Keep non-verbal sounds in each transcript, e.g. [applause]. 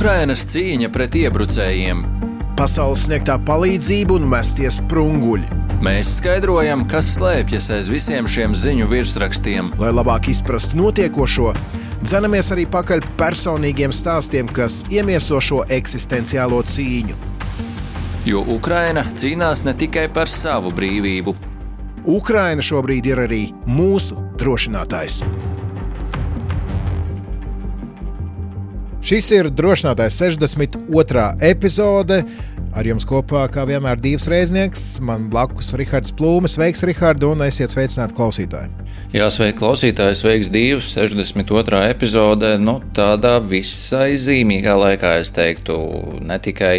Ukrainas cīņa pret iebrucējiem, pasaules sniegtā palīdzība un mesties sprunguļi. Mēs skaidrojam, kas slēpjas aiz visiem šiem ziņu virsrakstiem. Lai labāk izprastu notiekošo, dzenamies arī pakaļ personīgiem stāstiem, kas iemieso šo eksistenciālo cīņu. Jo Ukraina cīnās ne tikai par savu brīvību. Ukraina šobrīd ir arī mūsu drošinātājs. Šis ir drošinātājs 62. epizode. Ar jums kopā, kā vienmēr, divs reiznieks. Man blakus ir Rahards Plūmis. Sveiks, Rahard, un esiet sveicināti klausītāji. Jā, sveiki, klausītāji. Sveiks, divs, 62. epizode. Nu, tādā visai zīmīgā laikā, es teiktu, ne tikai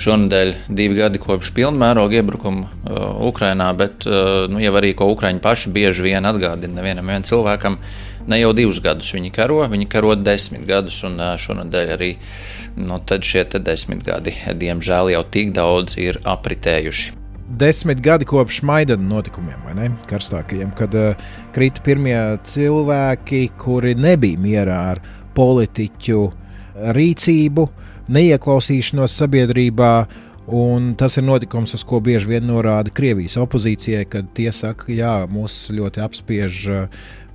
šonadēļ divi gadi kopš pilnmēroga iebrukuma uh, Ukrajinā, bet uh, nu, jau arī ko Ukrāņi paši bieži vien atgādina nevienam cilvēkam. Uh, ne jau divus gadus viņi karo, viņi karo desmit gadus, un šonadēļ arī nu, šie desmit gadi, diemžēl, jau tik daudz ir apritējuši. Desmit gadi kopš Maidana notikumiem, vai ne? Karstākajiem, kad uh, krita pirmie cilvēki, kuri nebija mierā ar politiķu rīcību, neieklausīšanos sabiedrībā, Un tas ir notikums, uz ko bieži vien norāda Krievijas opozīcijai, kad tie saka, ka mūs ļoti apspiež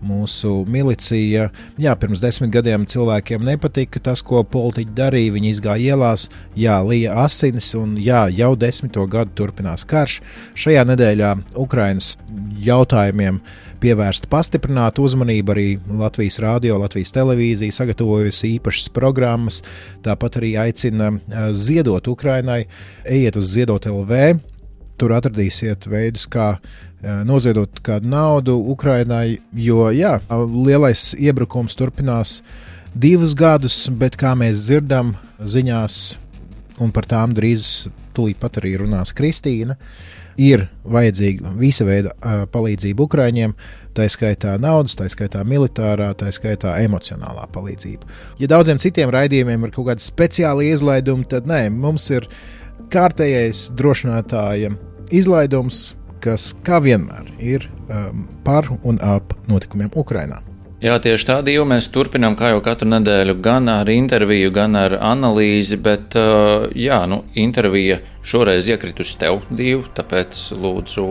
mūsu milicija. Jā, pirms desmit gadiem cilvēkiem nepatika tas, ko politiķi darīja. Viņi izgāja ielās, jā, lija asinis, un jā, jau desmito gadu turpinās karš. Šajā nedēļā Ukrainas jautājumiem pievērsta pastiprināta uzmanība arī Latvijas Rādio, Latvijas televīzija sagatavojusi īpašas programmas. Tāpat arī aicina ziedot Ukrainai, ejiet uz ziedot LV. Tur atradīsiet veidus, kā noziedot kādu naudu Ukrainai, jo jā, lielais iebrukums turpinās divus gadus, bet kā mēs dzirdam ziņās, un par tām drīz tūlīt pat arī runās Kristīna, ir vajadzīga visa veida palīdzība Ukraiņiem. Tā skaitā naudas, tā skaitā militārā, tā skaitā emocionālā palīdzība. Ja daudziem citiem raidījumiem ir kaut kāda speciāla izlaiduma, tad nē, mums ir kārtējais drošinātāja izlaidums, kas, kā vienmēr, ir um, par un ap notikumiem Ukrajinā. Jā, tieši tādu jau mēs turpinām, kā jau katru nedēļu, gan ar interviju, gan ar analīzi. Bet, uh, jā, nu, intervija šoreiz iekritusi tev divu, tāpēc lūdzu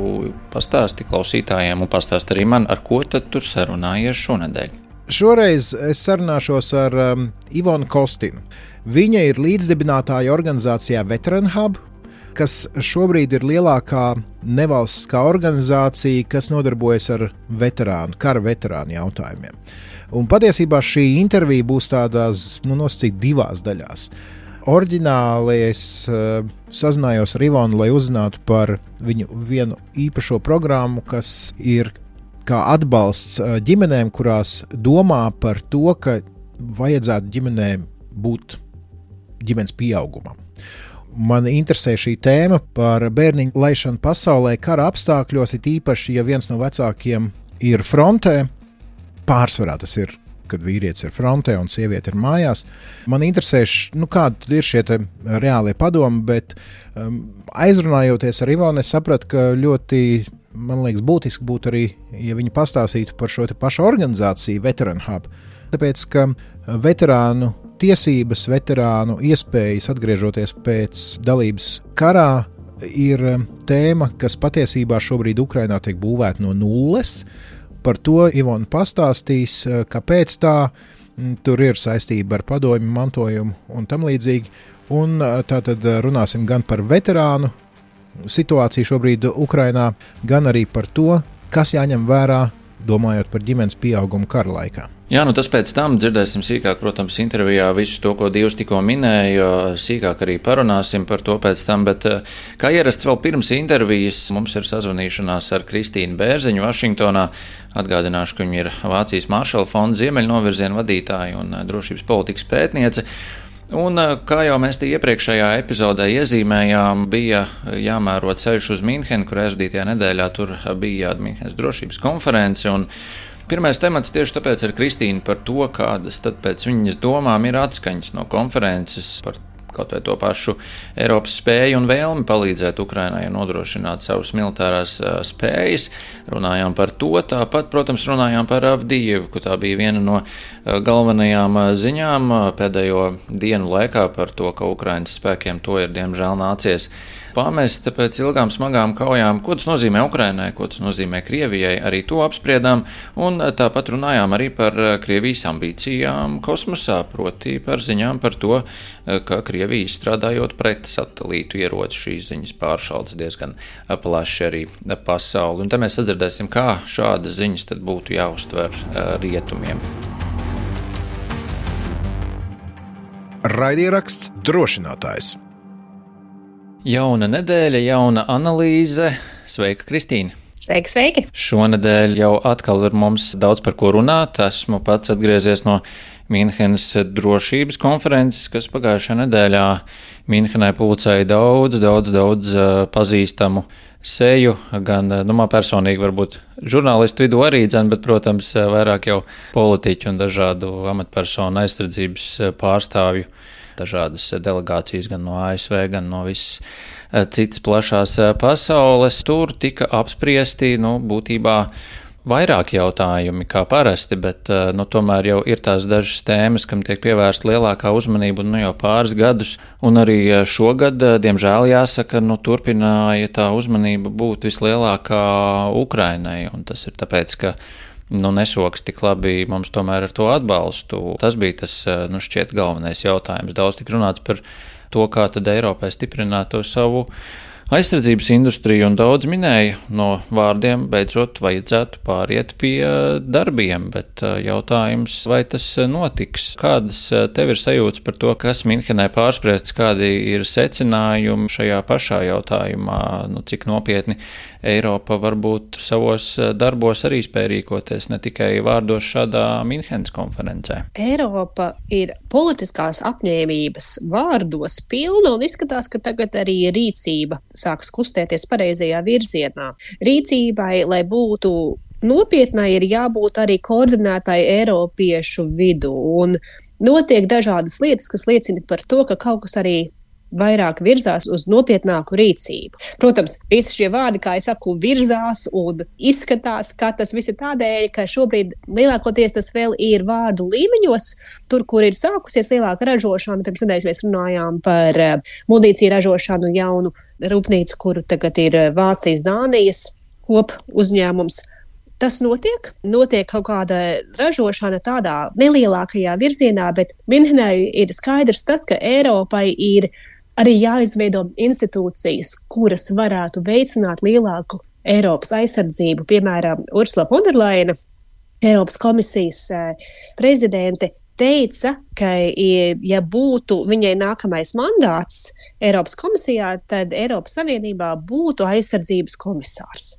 pastāsti klausītājiem un pastāsti arī man, ar ko tad tur sarunājies šonadēļ. Šoreiz es sarunāšos ar um, Ivonu Kostinu. Viņa ir līdzdibinātāja organizācijā Veteran Hub, kas šobrīd ir lielākā nevalstiskā organizācija, kas nodarbojas ar veterānu, kara veterānu jautājumiem. Un patiesībā šī intervija būs tādās, nu, nosacīt divās daļās. Orģināli es uh, sazinājos ar Ivonu, lai uzzinātu par viņu vienu īpašo programmu, kas ir kā atbalsts uh, ģimenēm, kurās domā par to, ka vajadzētu ģimenēm būt ģimenes pieaugumam man interesē šī tēma par bērniņu laišanu pasaulē, kara apstākļos, it īpaši, ja viens no vecākiem ir frontē. Pārsvarā tas ir, kad vīrietis ir frontē un sieviete ir mājās. Man interesē, nu, kādi ir šie reālie padomi, bet um, aizrunājoties ar Ivonu, es sapratu, ka ļoti man liekas, būtiski būtu arī, ja viņi pastāstītu par šo pašu organizāciju, Veteran Hub. Tāpēc, ka veterānu tiesības, veterānu iespējas atgriežoties pēc dalības karā ir um, tēma, kas patiesībā šobrīd Ukrainā tiek būvēta no nulles. Par to Ivona pastāstīs, uh, kāpēc tā mm, tur ir saistība ar padomju mantojumu un tam līdzīgi. Un uh, tātad uh, runāsim gan par veterānu situāciju šobrīd Ukrainā, gan arī par to, kas jāņem vērā, domājot par ģimenes pieaugumu kara laikā. Jā, nu tas pēc tam dzirdēsim sīkāk, protams, intervijā visu to, ko Dievs tikko minēja. Sīkāk arī parunāsim par to pēc tam. Bet, eh, kā ierasts vēl pirms intervijas, mums ir sazvanīšanās ar Kristīnu Bērziņu Vašingtonā. Atgādināšu, ka viņa ir Vācijas Maršala fonda ziemeļnovirziena vadītāja un eh, drošības politikas pētniece. Un, eh, kā jau mēs te iepriekšējā epizodē iezīmējām, bija jāmēro ceļš uz Mīnhenu, kur aizvadītajā nedēļā tur bija Mīnhenes drošības konference. Pirmais temats tieši tāpēc ir Kristīna par to, kādas tad pēc viņas domām ir atskaņas no konferences par kaut vai to pašu Eiropas spēju un vēlmi palīdzēt Ukrainai nodrošināt savas militārās spējas. Runājām par to, tāpat, protams, runājām par Avdīvu, ka tā bija viena no galvenajām ziņām pēdējo dienu laikā par to, ka Ukrainas spēkiem to ir diemžēl nācies pamest pēc ilgām smagām kaujām. Ko tas nozīmē Ukrainai, ko tas nozīmē Krievijai, arī to apspriedām. Un tāpat runājām arī par Krievijas ambīcijām kosmosā, proti par ziņām par to, ka Krievija izstrādājot pret satelītu ieroci šīs ziņas pāršaldas diezgan plaši arī pasauli. Un te mēs sadzirdēsim, kā šādas ziņas tad būtu jāuztver rietumiem. Raidieraksts drošinātājs. Jauna nedēļa, jauna analīze. Sveika, Kristīne! Sveiki, sveiki! Šonadēļ jau atkal ir mums daudz par ko runāt. Esmu pats atgriezies no Mīnhenes drošības konferences, kas pagājušajā nedēļā Mīnhenē pulcēja daudz, daudz, daudz pazīstamu seju. Gan nu, man personīgi, varbūt žurnālistu vidū arī dzēn, bet, protams, vairāk jau politiķu un dažādu amatpersonu aizsardzības pārstāvju dažādas delegācijas gan no ASV, gan no visas eh, citas plašās eh, pasaules. Tur tika apspriesti nu, būtībā vairāk jautājumi kā parasti, bet eh, nu, tomēr jau ir tās dažas tēmas, kam tiek pievērsta lielākā uzmanība nu, jau pāris gadus. Un arī šogad, diemžēl, jāsaka, nu, turpināja tā uzmanība būt vislielākā Ukrainai. Un tas ir tāpēc, ka nu, nesoks tik labi mums tomēr ar to atbalstu. Tas bija tas, eh, nu, šķiet, galvenais jautājums. Daudz tik runāts par to, kā tad Eiropai stiprināt to savu aizsardzības industriju, un daudz minēja no vārdiem, beidzot vajadzētu pāriet pie darbiem, bet eh, jautājums, vai tas notiks? Kādas eh, tev ir sajūtas par to, kas Minhenē pārspriests, kādi ir secinājumi šajā pašā jautājumā, nu, cik nopietni Eiropa varbūt savos eh, darbos arī spēj rīkoties, ne tikai vārdos šādā Minhenes konferencē. Eiropa ir politiskās apņēmības vārdos pilna un izskatās, ka tagad arī rīcība sāks kustēties pareizajā virzienā. Rīcībai, lai būtu nopietnai, ir jābūt arī koordinētai Eiropiešu vidū. Un notiek dažādas lietas, kas liecina par to, ka kaut kas arī vairāk virzās uz nopietnāku rīcību. Protams, visi šie vārdi, kā jau saku, virzās un izskatās, ka tas viss ir tādēļ, ka šobrīd lielākoties tas vēl ir vārdu līmeņos, tur, kur ir sākusies lielāka ražošana. Pirms nedēļas mēs runājām par eh, munīciju ražošanu jaunu rūpnīcu, kuru tagad ir eh, Vācijas, Dānijas kop uzņēmums. Tas notiek, notiek kaut kāda ražošana tādā nelielākajā virzienā, bet Minhenai ir skaidrs tas, ka Eiropai ir arī jāizveido institūcijas, kuras varētu veicināt lielāku Eiropas aizsardzību. Piemēram, Ursula Fonderlaina, Eiropas komisijas eh, prezidente, teica, ka, ja būtu viņai nākamais mandāts Eiropas komisijā, tad Eiropas Savienībā būtu aizsardzības komisārs.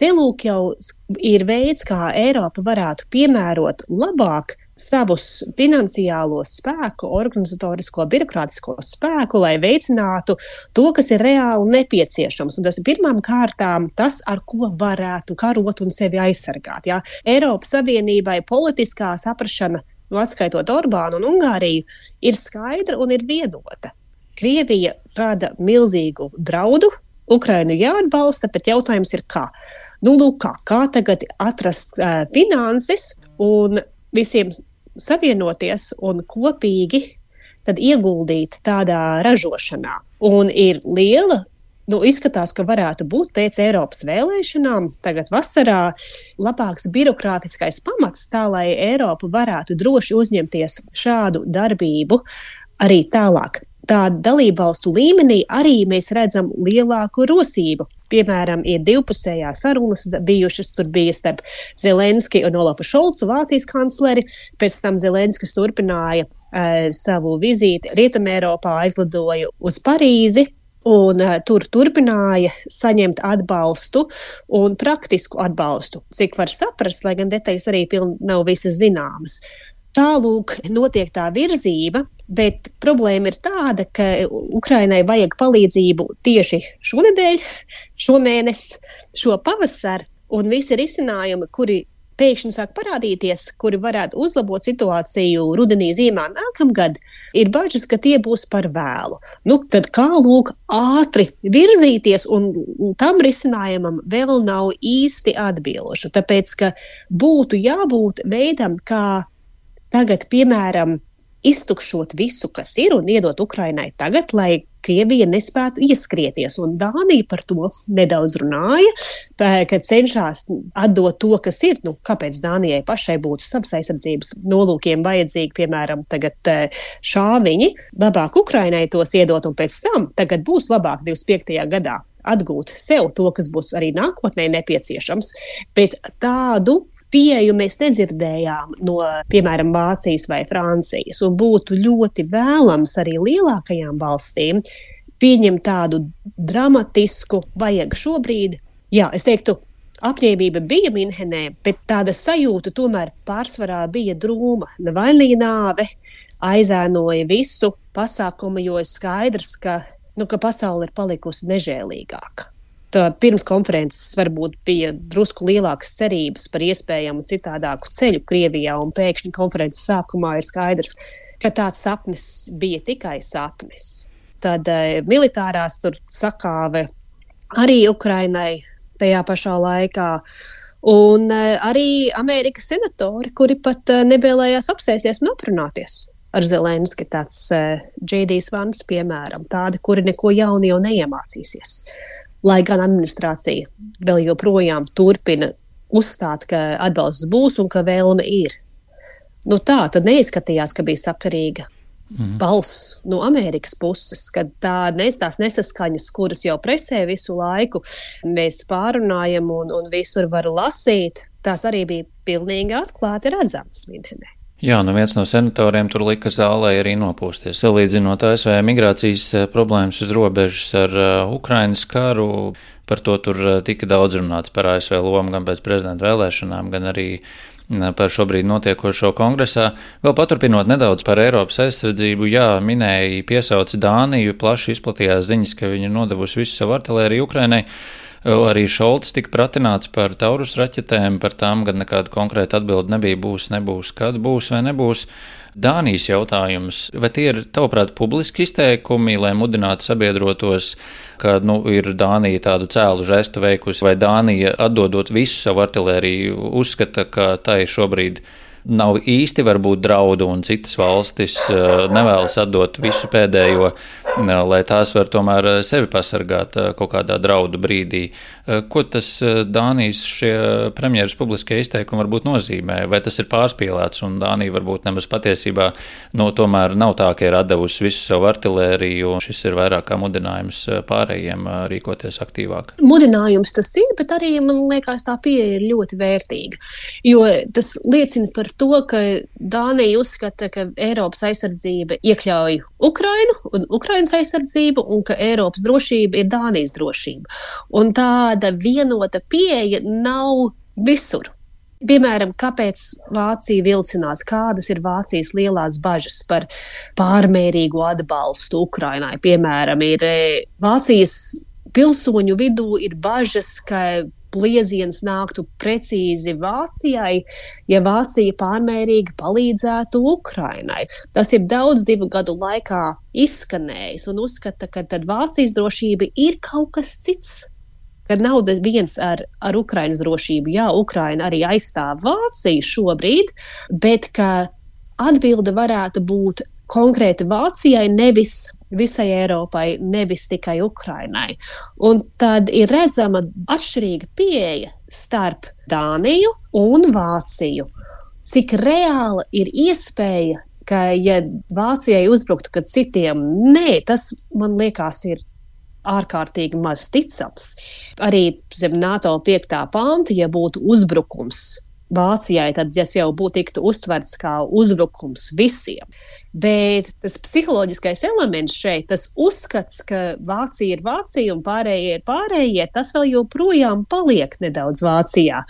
Te lūk, jau ir veids, kā Eiropa varētu piemērot labāk savus finansiālo spēku, organizatorisko, birokrātisko spēku, lai veicinātu to, kas ir reāli nepieciešams. Un tas ir pirmām kārtām tas, ar ko varētu karot un sevi aizsargāt. Jā. Eiropas Savienībai politiskā saprašana, nu, atskaitot Orbānu un Ungāriju, ir skaidra un ir vienota. Krievija rada milzīgu draudu, Ukrainu jāatbalsta, bet jautājums ir, kā. Nu, lūk, kā, kā tagad atrast uh, finanses un visiem savienoties un kopīgi ieguldīt tādā ražošanā. Un ir liela nu, izskatās, ka varētu būt pēc Eiropas vēlēšanām, tagad vasarā, labāks birokrātiskais pamats, tā lai Eiropa varētu droši uzņemties šādu darbību arī tālāk. Tā dalībvalstu līmenī arī mēs redzam lielāku rosību Piemēram, ir divpusējās sarunas bijušas. Tur bija starp Zelenski un Olafu Šolcu, Vācijas kancleri. Pēc tam Zelenskis turpināja uh, savu vizīti Rietumē Eiropā, aizlidoja uz Parīzi. Un, uh, tur turpināja saņemt atbalstu un praktisku atbalstu, cik var saprast, lai gan detaļas arī nav visas zināmas. Tālūk, notiek tā virzība, bet problēma ir tāda, ka Ukrainai vajag palīdzību tieši šonadēļ, šomēnes, šo pavasaru, un visi risinājumi, kuri pēkšņi sāk parādīties, kuri varētu uzlabot situāciju rudenī, zīmā nākamgad, ir bažas, ka tie būs par vēlu. Nu, tad kā lūk, ātri virzīties, un tam risinājumam vēl nav īsti atbilžu. Tāpēc, ka būtu jābūt veidam, kā tagad, piemēram, iztukšot visu, kas ir, un iedot Ukrainai tagad, lai Krievija nespētu ieskrieties. Un Dānija par to nedaudz runāja, ka cenšas atdot to, kas ir. Nu, kāpēc Dānijai pašai būtu savas aizsardzības nolūkiem vajadzīgi, piemēram, tagad šāviņi, labāk Ukrainai tos iedot, un pēc tam tagad būs labāk 25. gadā atgūt sev to, kas būs arī nākotnē nepieciešams, bet tādu pieeju mēs nedzirdējām no, piemēram, Vācijas vai Francijas. Un būtu ļoti vēlams arī lielākajām valstīm pieņemt tādu dramatisku, vajag šobrīd, jā, es teiktu, apņēmība bija Minhenē, bet tāda sajūta tomēr pārsvarā bija drūma. Nevainīga nāve aizēnoja visu pasākumu, jo ir skaidrs, ka, nu, ka pasaule ir palikusi nežēlīgāka pirms konferences varbūt bija drusku lielākas cerības par iespējamu citādāku ceļu Krievijā, un pēkšņi konferences sākumā ir skaidrs, ka tāds sapnis bija tikai sapnis. Tad eh, militārās tur sakāve arī Ukrainai tajā pašā laikā. Un eh, arī Amerikas senatori, kuri pat eh, nevēlējās apsēsties un aprunāties ar Zelenski, tāds Džeidijs Vans, piemēram, tādi, kuri neko jaunu jau neiemācīsies. Lai gan administrācija vēl joprojām turpina uzstāt, ka atbalsts būs un ka vēlme ir. Nu tā tad neizskatījās, ka bija sakarīga Mhm. balss no Amerikas puses, kad tā nes, tās nesaskaņas, kuras jau presē visu laiku mēs pārunājam un, un visur var lasīt, tās arī bija pilnīgi atklāti redzamas Minhenē. Jā, nu viens no senatoriem tur lika zālē arī nopūsties. Salīdzinot ASV migrācijas eh, problēmas uz robežas ar uh, Ukrainas karu, par to tur uh, tika daudz runāts par ASV lomu gan pēc prezidenta vēlēšanām, gan arī par šobrīd notiekošo kongresā. Vēl paturpinot nedaudz par Eiropas aizsardzību, jā, minēja piesauci Dāniju, plaši izplatījās ziņas, ka viņi nodevusi visu savu artilēriju Ukrainai. Arī Šolts tika pratināts par taurus raķetēm, par tām gan nekāda konkrēta atbilde nebija, būs, nebūs, kad būs vai nebūs. Dānijas jautājums, vai tie ir, tavuprāt, publiski izteikumi, lai mudinātu sabiedrotos, ka nu, ir Dānija tādu cēlu žestu veikusi, vai Dānija atdodot visu savu artilēriju, uzskata, ka tai šobrīd ir nav īsti varbūt draudu, un citas valstis eh, nevēlas atdot visu pēdējo, eh, lai tās var tomēr eh, sevi pasargāt kaut kādā draudu brīdī. Ko tas Dānijas šie premjeras publiskie izteikumi varbūt nozīmē? Vai tas ir pārspīlēts, un Dānija varbūt nemaz patiesībā no, tomēr nav tā, ka ir atdevusi visu savu artilēriju, un šis ir vairāk kā mudinājums pārējiem rīkoties aktīvāk? Mudinājums tas ir, bet arī man liekas tā pieeja ir ļoti vērtīga, jo tas liecina par to, ka Dānija uzskata, ka Eiropas aizsardzība iekļauj Ukrainu un Ukrainas aizsardzību, un ka Eiropas drošība ir Dānijas drošība. Un tāda vienota pieeja nav visur. Piemēram, kāpēc Vācija vilcinās, kādas ir Vācijas lielās bažas par pārmērīgu atbalstu Ukrainai? Piemēram, ir eh, Vācijas pilsoņu vidū ir bažas, ka plieziens nāktu precīzi Vācijai, ja Vācija pārmērīgi palīdzētu Ukrainai. Tas ir daudz divu gadu laikā izskanējis un uzskata, ka Vācijas drošība ir kaut kas cits. Kad nav viens ar, ar Ukraiņas drošību, jā, Ukraina arī aizstāv Vāciju šobrīd, bet ka atbilde varētu būt konkrēti Vācijai, nevis visai Eiropai, nevis tikai Ukrainai. Un tad ir redzama atšķirīga pieeja starp Dāniju un Vāciju. Cik reāla ir iespēja, ka, ja Vācijai uzbruktu, kad citiem nē, tas man liekas, ir ārkārtīgi maz ticams. Arī zem NATO 5. panta, ja būtu uzbrukums Vācijai, tad tas jau būtu tiktu uztverts kā uzbrukums visiem. Bet tas psiholoģiskais elements šeit, tas uzskats, ka Vācija ir Vācija un pārējie ir pārējie, tas vēl joprojām paliek nedaudz Vācijā.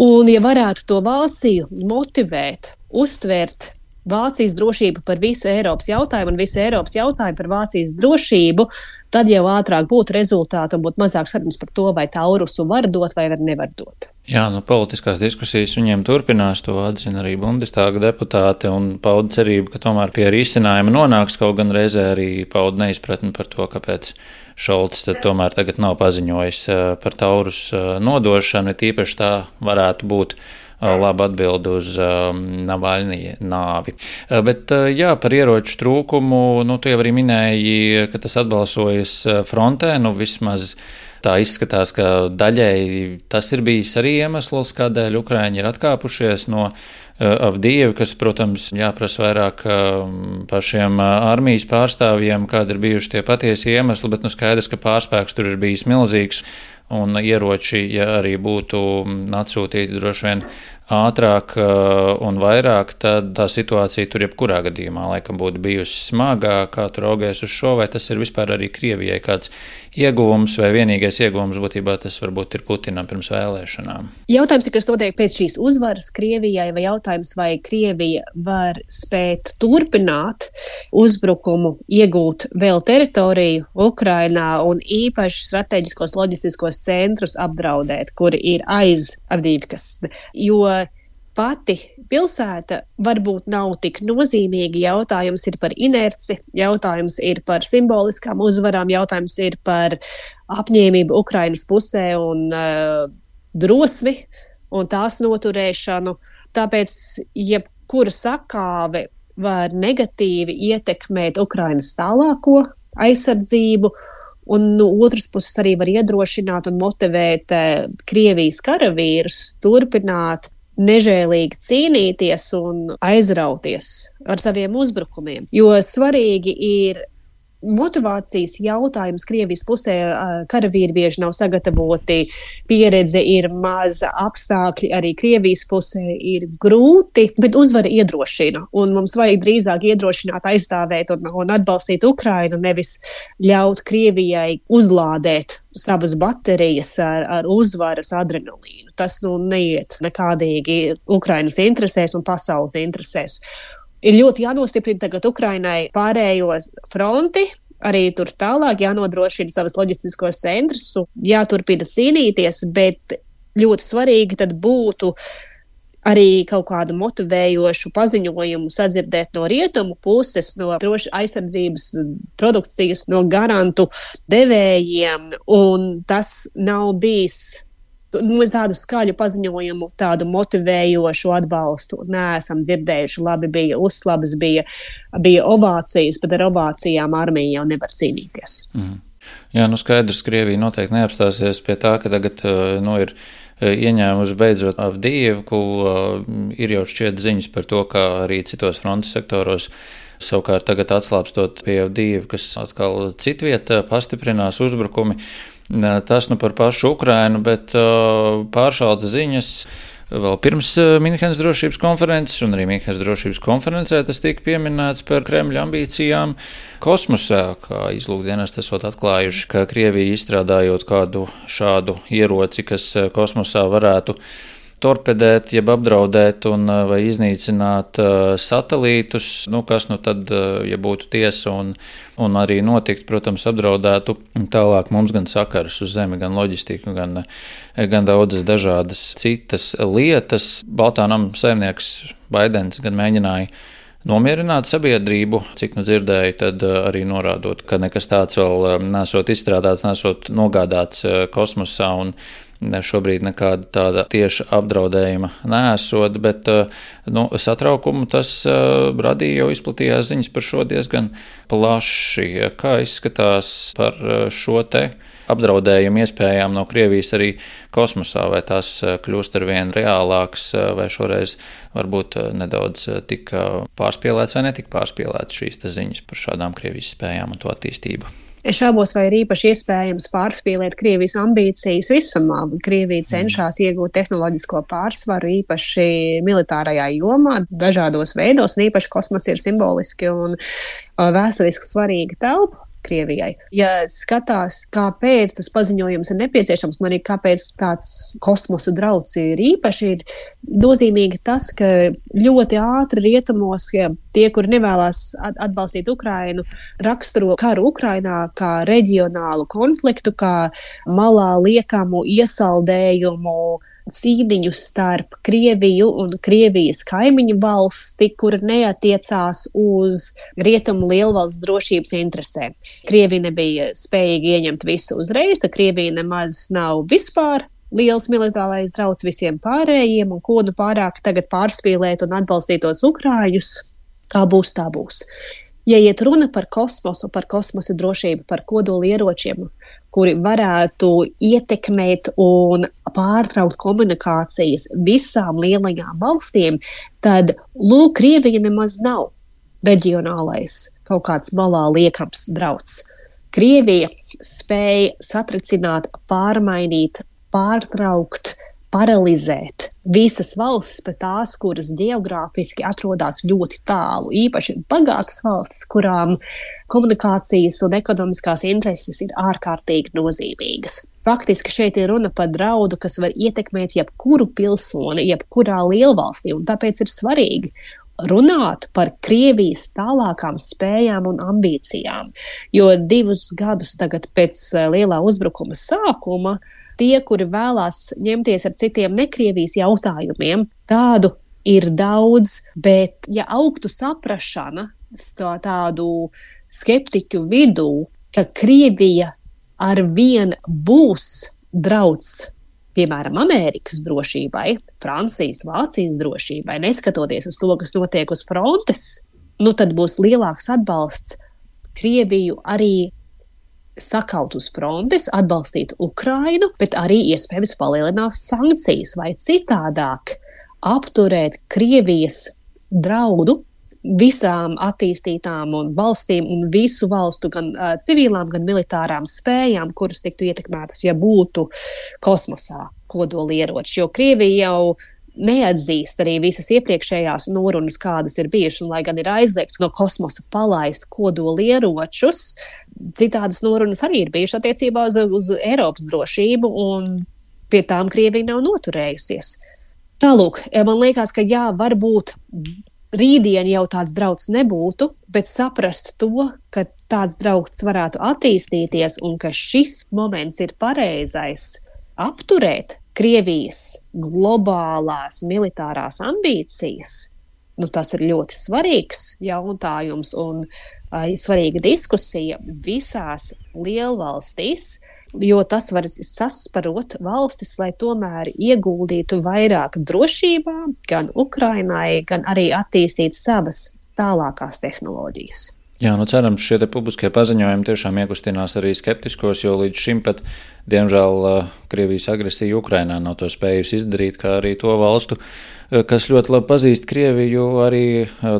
Un, ja varētu to Vāciju motivēt, uztvert Vācijas drošība par visu Eiropas jautājumu un visu Eiropas jautājumu par Vācijas drošību, tad jau ātrāk būtu rezultāti un būtu mazāk sarunas par to, vai Taurusu var dot vai nevar dot. Jā, nu, politiskās diskusijas viņiem turpinās, to atzina arī Bundestāga deputāti un pauda cerību, ka tomēr pie risinājuma nonāks, kaut gan reizē arī pauda neizpratni par to, kāpēc Šolts tomēr tagad nav paziņojis eh, par Taurus eh, nodošanu, tīpaši tā varētu būt laba atbilde uz Navaļnija nāvi. Bet, jā, par ieroču trūkumu, nu, tu jau arī minēji, ka tas atbalsojas frontē, nu, vismaz tā izskatās, ka daļēji tas ir bijis arī iemesls, kādēļ Ukraiņi ir atkāpušies no Avdievi, kas, protams, jāprasa vairāk pašiem armijas pārstāvjiem, kādi ir bijuši tie patiesi iemesli, bet nu skaidrs, ka pārspēks tur ir bijis milzīgs un ieroči, ja arī būtu atsūtīti droši vien ātrāk un vairāk, tad tā situācija tur jebkurā gadījumā laikam būtu bijusi smagāka. Kā tur augēs uz šo, vai tas ir vispār arī Krievijai kāds ieguvums, vai vienīgais ieguvums būtībā tas varbūt ir Putinam pirms vēlēšanām? Jautājums ir, kas notiek pēc šīs uzvaras Krievijai, vai jautājums, vai Krievija var spēt turpināt uzbrukumu, iegūt vēl teritoriju Ukrainā un īpaši strateģiskos loģistiskos centrus apdraudēt, kuri ir aiz Avdīvkas. Jo pati pilsēta varbūt nav tik nozīmīga. Jautājums ir par inerci, jautājums ir par simboliskām uzvarām, jautājums ir par apņēmību Ukrainas pusē un uh, drosmi un tās noturēšanu. Tāpēc jebkura sakāve var negatīvi ietekmēt Ukrainas tālāko aizsardzību. Un no otras puses arī var iedrošināt un motivēt uh, Krievijas karavīrus turpināt nežēlīgi cīnīties un aizrauties ar saviem uzbrukumiem. Jo svarīgi ir motivācijas jautājums Krievijas pusē. Karavīri bieži nav sagatavoti, pieredze ir maza, apstākļi arī Krievijas pusē ir grūti, bet uzvara iedrošina. Un mums vajag drīzāk iedrošināt, aizstāvēt un, un atbalstīt Ukrainu, nevis ļaut Krievijai uzlādēt savas baterijas ar, ar uzvaras adrenalīnu. Tas nu, neiet nekādīgi Ukrainas interesēs un pasaules interesēs. Ir ļoti jānostiprina tagad Ukrainai pārējo fronti, arī tur tālāk jānodrošina savas loģistiskos centrus, jāturpina cīnīties, bet ļoti svarīgi tad būtu arī kaut kādu motivējošu paziņojumu sadzirdēt no rietumu puses, no droši aizsardzības produkcijas, no garantu devējiem, un tas nav bijis nu, tādu skaļu paziņojumu, tādu motivējošu atbalstu neesam dzirdējuši. Labi, bija uzslabas, bija, bija ovācijas, bet ar ovācijām armija jau nevar cīnīties. Mm. Jā, nu skaidrs, Krievija noteikti neapstāsies pie tā, ka tagad nu, ir ieņēmusi beidzot Avdīvku, ir jau šķiet ziņas par to, ka arī citos frontes sektoros savukārt tagad atslābstot pie Avdīva, kas atkal citvieta pastiprinās uzbrukumi. Tas nu par pašu Ukrainu, bet pāršādas ziņas. Vēl pirms Minhenes drošības konferences, un arī Minhenes drošības konferencē tas tika pieminēts par Kremļa ambīcijām kosmosā, kā izlūkdienas esot atklājuši, ka Krievija izstrādājot kādu šādu ieroci, kas kosmosā varētu torpedēt, jeb apdraudēt un, vai iznīcināt satelītus, nu, kas nu tad, ja būtu tiesa un, un arī notikt, protams, apdraudētu. Tālāk mums gan sakarus uz Zemi, gan loģistiku, gan, gan daudzas dažādas citas lietas. Baltānam saimnieks Baidens gan mēģināja nomierināt sabiedrību, cik nu dzirdēju, tad arī norādot, ka nekas tāds vēl nesot izstrādāts, nesot nogādāts kosmosā un Šobrīd nekāda tāda tieša apdraudējuma nesot, bet eh, nu, satraukumu tas eh, radīja jau izplatījās ziņas par šo diezgan plaši. Kā izskatās par eh, šo te apdraudējumu iespējām no Krievijas arī kosmosā, vai tās kļūst ar vien reālākas, vai šoreiz varbūt nedaudz tika pārspīlēts vai netika pārspīlēts šīs ziņas par šādām Krievijas spējām un to attīstību. Es šaubos, vai ir īpaši iespējams pārspīlēt Krievijas ambīcijas visumā. Krievija cenšas iegūt tehnoloģisko pārsvaru īpaši militārajā jomā, dažādos veidos, un īpaši kosmos ir simboliski un vēsturiski svarīga telpa. Krievijai. Ja skatās, kāpēc tas paziņojums ir nepieciešams, un arī kāpēc tāds kosmosa drauds ir īpaši, ir nozīmīgi tas, ka ļoti ātri rietumos ja tie, kuri nevēlas atbalstīt Ukrainu, raksturo karu Ukrainā kā reģionālu konfliktu, kā malā liekamu iesaldējumu cīniņu starp Krieviju un Krievijas kaimiņu valsti, kur neatiecās uz rietumu lielvalsts drošības interesēm. Krievija nebija spējīga ieņemt visu uzreiz, tad Krievija nemaz nav vispār liels militārais drauds visiem pārējiem, un ko nu pārāk tagad pārspīlēt un atbalstīt tos ukrāņus, kā būs, tā būs. Ja iet runa par kosmosu, par kosmosa drošību, par kodolieročiem, kuri varētu ietekmēt un pārtraukt komunikācijas visām lielajām valstīm, tad Lūk, Krievija nemaz nav reģionālais kaut kāds malā liekams drauds. Krievija spēja satricināt, pārmainīt, pārtraukt, paralizēt visas valstis, pat tās, kuras geogrāfiski atrodas ļoti tālu, īpaši bagātas valstis, kurām komunikācijas un ekonomiskās intereses ir ārkārtīgi nozīmīgas. Faktiski šeit ir runa par draudu, kas var ietekmēt jebkuru pilsoni, jebkurā lielvalstī, un tāpēc ir svarīgi runāt par Krievijas tālākām spējām un ambīcijām. Jo divus gadus pēc eh, lielā uzbrukuma sākuma uh, tie, kuri vēlās ņemties ar citiem nekrievijas jautājumiem, tādu ir daudz, bet ja augtu saprašana tādu skeptiķu vidū, ka Krievija ar vien būs drauds piemēram, Amerikas drošībai, Francijas, Vācijas drošībai, neskatoties uz to, kas notiek uz frontes, nu tad būs lielāks atbalsts Krieviju arī sakaut uz frontes, atbalstīt Ukrainu, bet arī iespējams palielināt sankcijas vai citādāk apturēt Krievijas draudu visām attīstītām un valstīm un visu valstu gan uh, civilām, gan militārām spējām, kuras tiktu ietekmētas, ja būtu kosmosā kodolieroči. Jo Krievija jau neatzīst arī visas iepriekšējās norunas, kādas ir bijušas, un lai gan ir aizliegts no kosmosa palaist kodolieročus, citādas norunas arī ir bijušas attiecībā uz, uz Eiropas drošību, un pie tām Krievija nav noturējusies. Tālūk, man liekas, ka jā, varbūt rītdien jau tāds drauds nebūtu, bet saprast to, ka tāds drauds varētu attīstīties un ka šis moments ir pareizais apturēt Krievijas globālās militārās ambīcijas, nu, tas ir ļoti svarīgs jautājums un uh, svarīga diskusija visās lielvalstīs. Jo tas var sasparot valstis, lai tomēr ieguldītu vairāk drošībā, gan Ukrainai, gan arī attīstītu savas tālākās tehnoloģijas. Jā, nu cerams, šie publiskie paziņojumi tiešām iekustinās arī skeptiskos, jo līdz šim pat, diemžēl, Krievijas agresija Ukrainā nav to spējusi izdarīt, kā arī to valstu, kas ļoti labi pazīst Krieviju, arī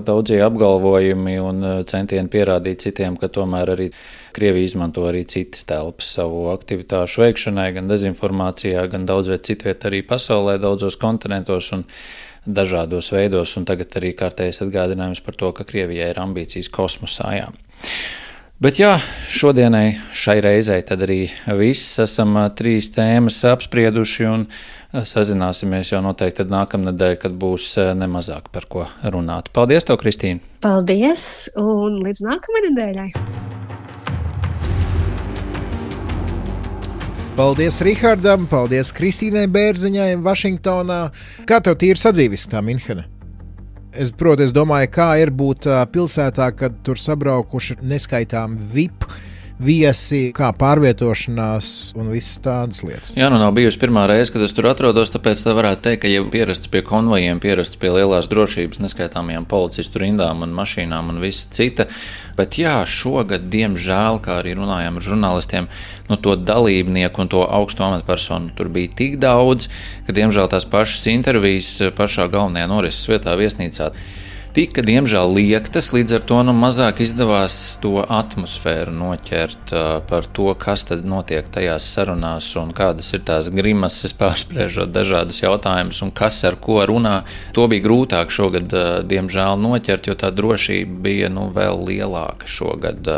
daudzie apgalvojumi un centieni pierādīt citiem, ka tomēr arī Krievija izmanto arī citas telpas savu aktivitāšu veikšanai, gan dezinformācijā, gan daudz viet citviet arī pasaulē, daudzos kontinentos. Un, dažādos veidos, un tagad arī kārtējs atgādinājums par to, ka Krievijai ir ambīcijas kosmosā. Jā. Bet jā, šodienai, šai reizei, tad arī viss esam trīs tēmas apsprieduši un sazināsimies jau noteikti nākamnedēļ, kad būs nemazāk par ko runāt. Paldies, tev, Kristīne! Paldies, un līdz nākamajai nedēļai! Paldies Rihardam, paldies Kristīnai Bērziņai, Vašingtonā. Kā tev tīri sadzīvis tā Minhena? Es, protams, domāju, kā ir būt pilsētā, kad tur sabraukuši neskaitām VIP viesi, kā pārvietošanās un visas tādas lietas. Jā, nu nav bijusi pirmā reize, kad es tur atrodos, tāpēc tā varētu teikt, ka jau pierasts pie konvojiem, pierasts pie lielās drošības, neskaitāmajām policistu rindām un mašīnām un viss cita. Bet jā, šogad, diemžēl, kā arī runājām ar žurnālistiem, nu, to dalībnieku un to augstu amatpersonu tur bija tik daudz, ka, diemžēl, tās pašas intervijas pašā galvenajā norises vietā, viesnīcā tika diemžēl liektas, līdz ar to nu, mazāk izdevās to atmosfēru noķert par to, kas tad notiek tajās sarunās un kādas ir tās grimases, pārspriežot dažādus jautājumus un kas ar ko runā. To bija grūtāk šogad, diemžēl, noķert, jo tā drošība bija nu, vēl lielāka šogad.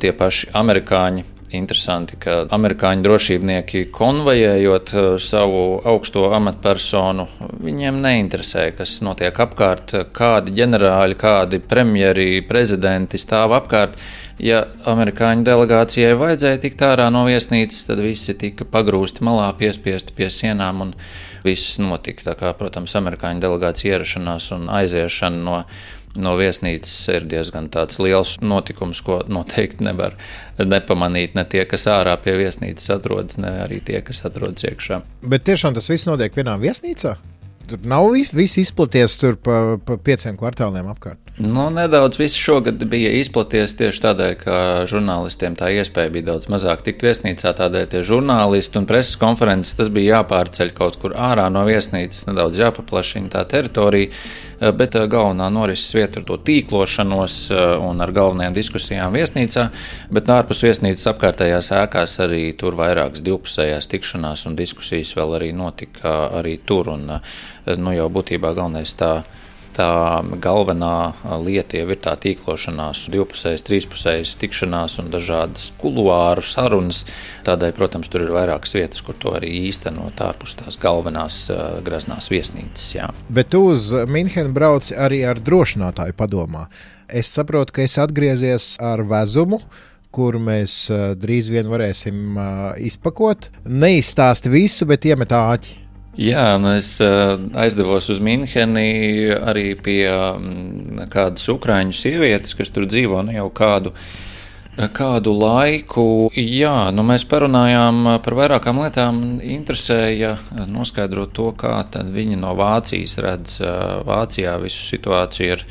Tie paši amerikāņi Interesanti, ka amerikāņu drošībnieki konvojējot uh, savu augsto amatpersonu, viņiem neinteresē, kas notiek apkārt, kādi ģenerāļi, kādi premjeri, prezidenti stāv apkārt. Ja amerikāņu delegācijai vajadzēja tikt ārā no viesnīcas, tad visi tika pagrūsti malā, piespiesti pie sienām un viss notika. Tā kā, protams, amerikāņu delegācija ierašanās un aiziešana no no viesnīcas ir diezgan liels notikums, ko noteikti nevar nepamanīt ne tie, kas ārā pie viesnīcas atrodas, ne arī tie, kas atrodas iekšā. Bet tiešām tas viss notiek vienā viesnīcā? Tur nav viss vis izplaties pa, pa pieciem kvartāliem apkārt. Nu, nedaudz viss šogad bija izplaties tieši tādēļ, ka žurnālistiem tā iespēja bija daudz mazāk tikt viesnīcā. Tādēļ tie žurnālisti un preses konferences tas bija jāpārceļ kaut kur ārā no viesnīcas, nedaudz jāpaplašina tā teritorija. Bet eh, galvenā norises vieta ir to tīklošanos eh, un ar galvenajām diskusijām viesnīcā, bet ārpus viesnīcas apkārtējās ēkās arī tur vairākas divpusējās tikšanās un diskusijas vēl arī notika arī tur. Un, eh, nu, jau būtībā galvenais tā ir tā galvenā lieta jau ir tā tīklošanās, divpusējas, trīspusējas tikšanās un dažādas kuluāru sarunas. Tādēļ, protams, tur ir vairākas vietas, kur to arī īstenot ārpus tās galvenās graznās viesnīcas. Jā. Bet uz Minhenu brauc arī ar drošinātāju padomā. Es saprotu, ka esi atgriezies ar vezumu kuru mēs drīz vien varēsim izpakot. Neizstāsti visu, bet iemet āķi. Jā, nu es uh, aizdevos uz Müncheni arī pie um, kādas ukrāņu sievietes, kas tur dzīvo nu jau kādu. Kādu laiku, jā, nu mēs parunājām par vairākām lietām. Interesēja noskaidrot to, kā viņi no Vācijas redz Vācijā visu situāciju ar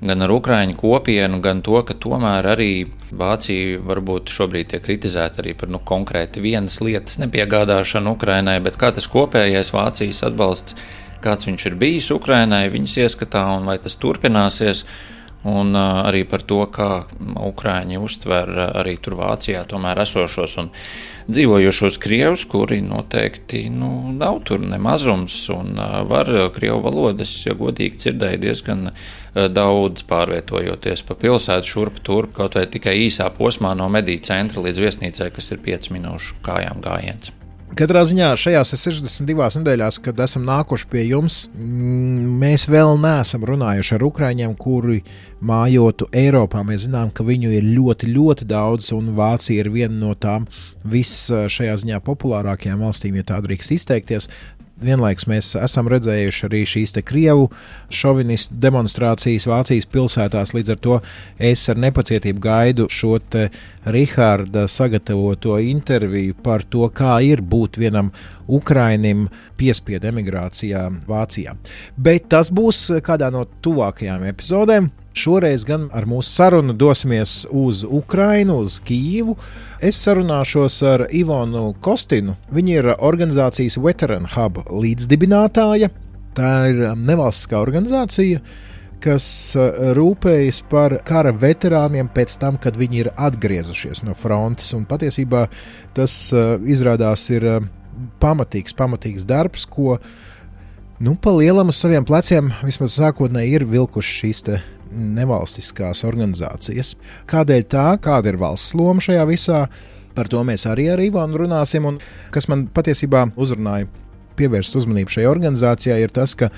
gan ar Ukrāņu kopienu, gan to, ka tomēr arī Vācija varbūt šobrīd tiek kritizēta arī par nu, konkrēti vienas lietas nepiegādāšanu Ukrainai, bet kā tas kopējais Vācijas atbalsts, kāds viņš ir bijis Ukrainai, viņas ieskatā un vai tas turpināsies. Un arī par to, kā Ukrāņi uztver arī tur Vācijā tomēr esošos un dzīvojošos krievus, kuri noteikti nu, nav tur nemazums un var krievu valodas, ja godīgi dzirdēju, diezgan daudz pārvietojoties pa pilsētu šurp turp, kaut vai tikai īsā posmā no mediju centra līdz viesnīcai, kas ir 5 minūšu kājām gājiens. Katrā ziņā šajās 62 nedēļās, kad esam nākuši pie jums, mēs vēl neesam runājuši ar ukrāņiem, kuri mājotu Eiropā. Mēs zinām, ka viņu ir ļoti, ļoti daudz, un Vācija ir viena no tām vis šajā ziņā populārākajām valstīm, ja tā drīkst izteikties vienlaikus mēs esam redzējuši arī šīs krievu šovinistu demonstrācijas Vācijas pilsētās. Līdz ar to es ar nepacietību gaidu šo Rahāda sagatavoto interviju par to, kā ir būt vienam Ukrainim piespiedu emigrācijā Vācijā. Bet tas būs kādā no tuvākajām epizodēm. Šoreiz gan ar mūsu sarunu dosimies uz Ukrajinu, uz Kijivu. Es sarunāšos ar Ivonu Kostinu. Viņa ir organizācijas Veteran Hub līdzdibinātāja. Tā ir um, nevalstiskā organizācija, kas uh, rūpējas par kara veterāniem pēc tam, kad viņi ir atgriezušies no frontes. Un patiesībā tas uh, izrādās ir uh, pamatīgs, pamatīgs darbs, ko nu, pa lielam uz saviem pleciem vismaz sākotnēji ir vilkuši šīs nevalstiskās organizācijas. Kādēļ tā, kāda ir valsts loma šajā visā, par to mēs arī ar Ivanu runāsim. Un kas man patiesībā uzrunāja pievērst uzmanību šai organizācijai, ir tas, ka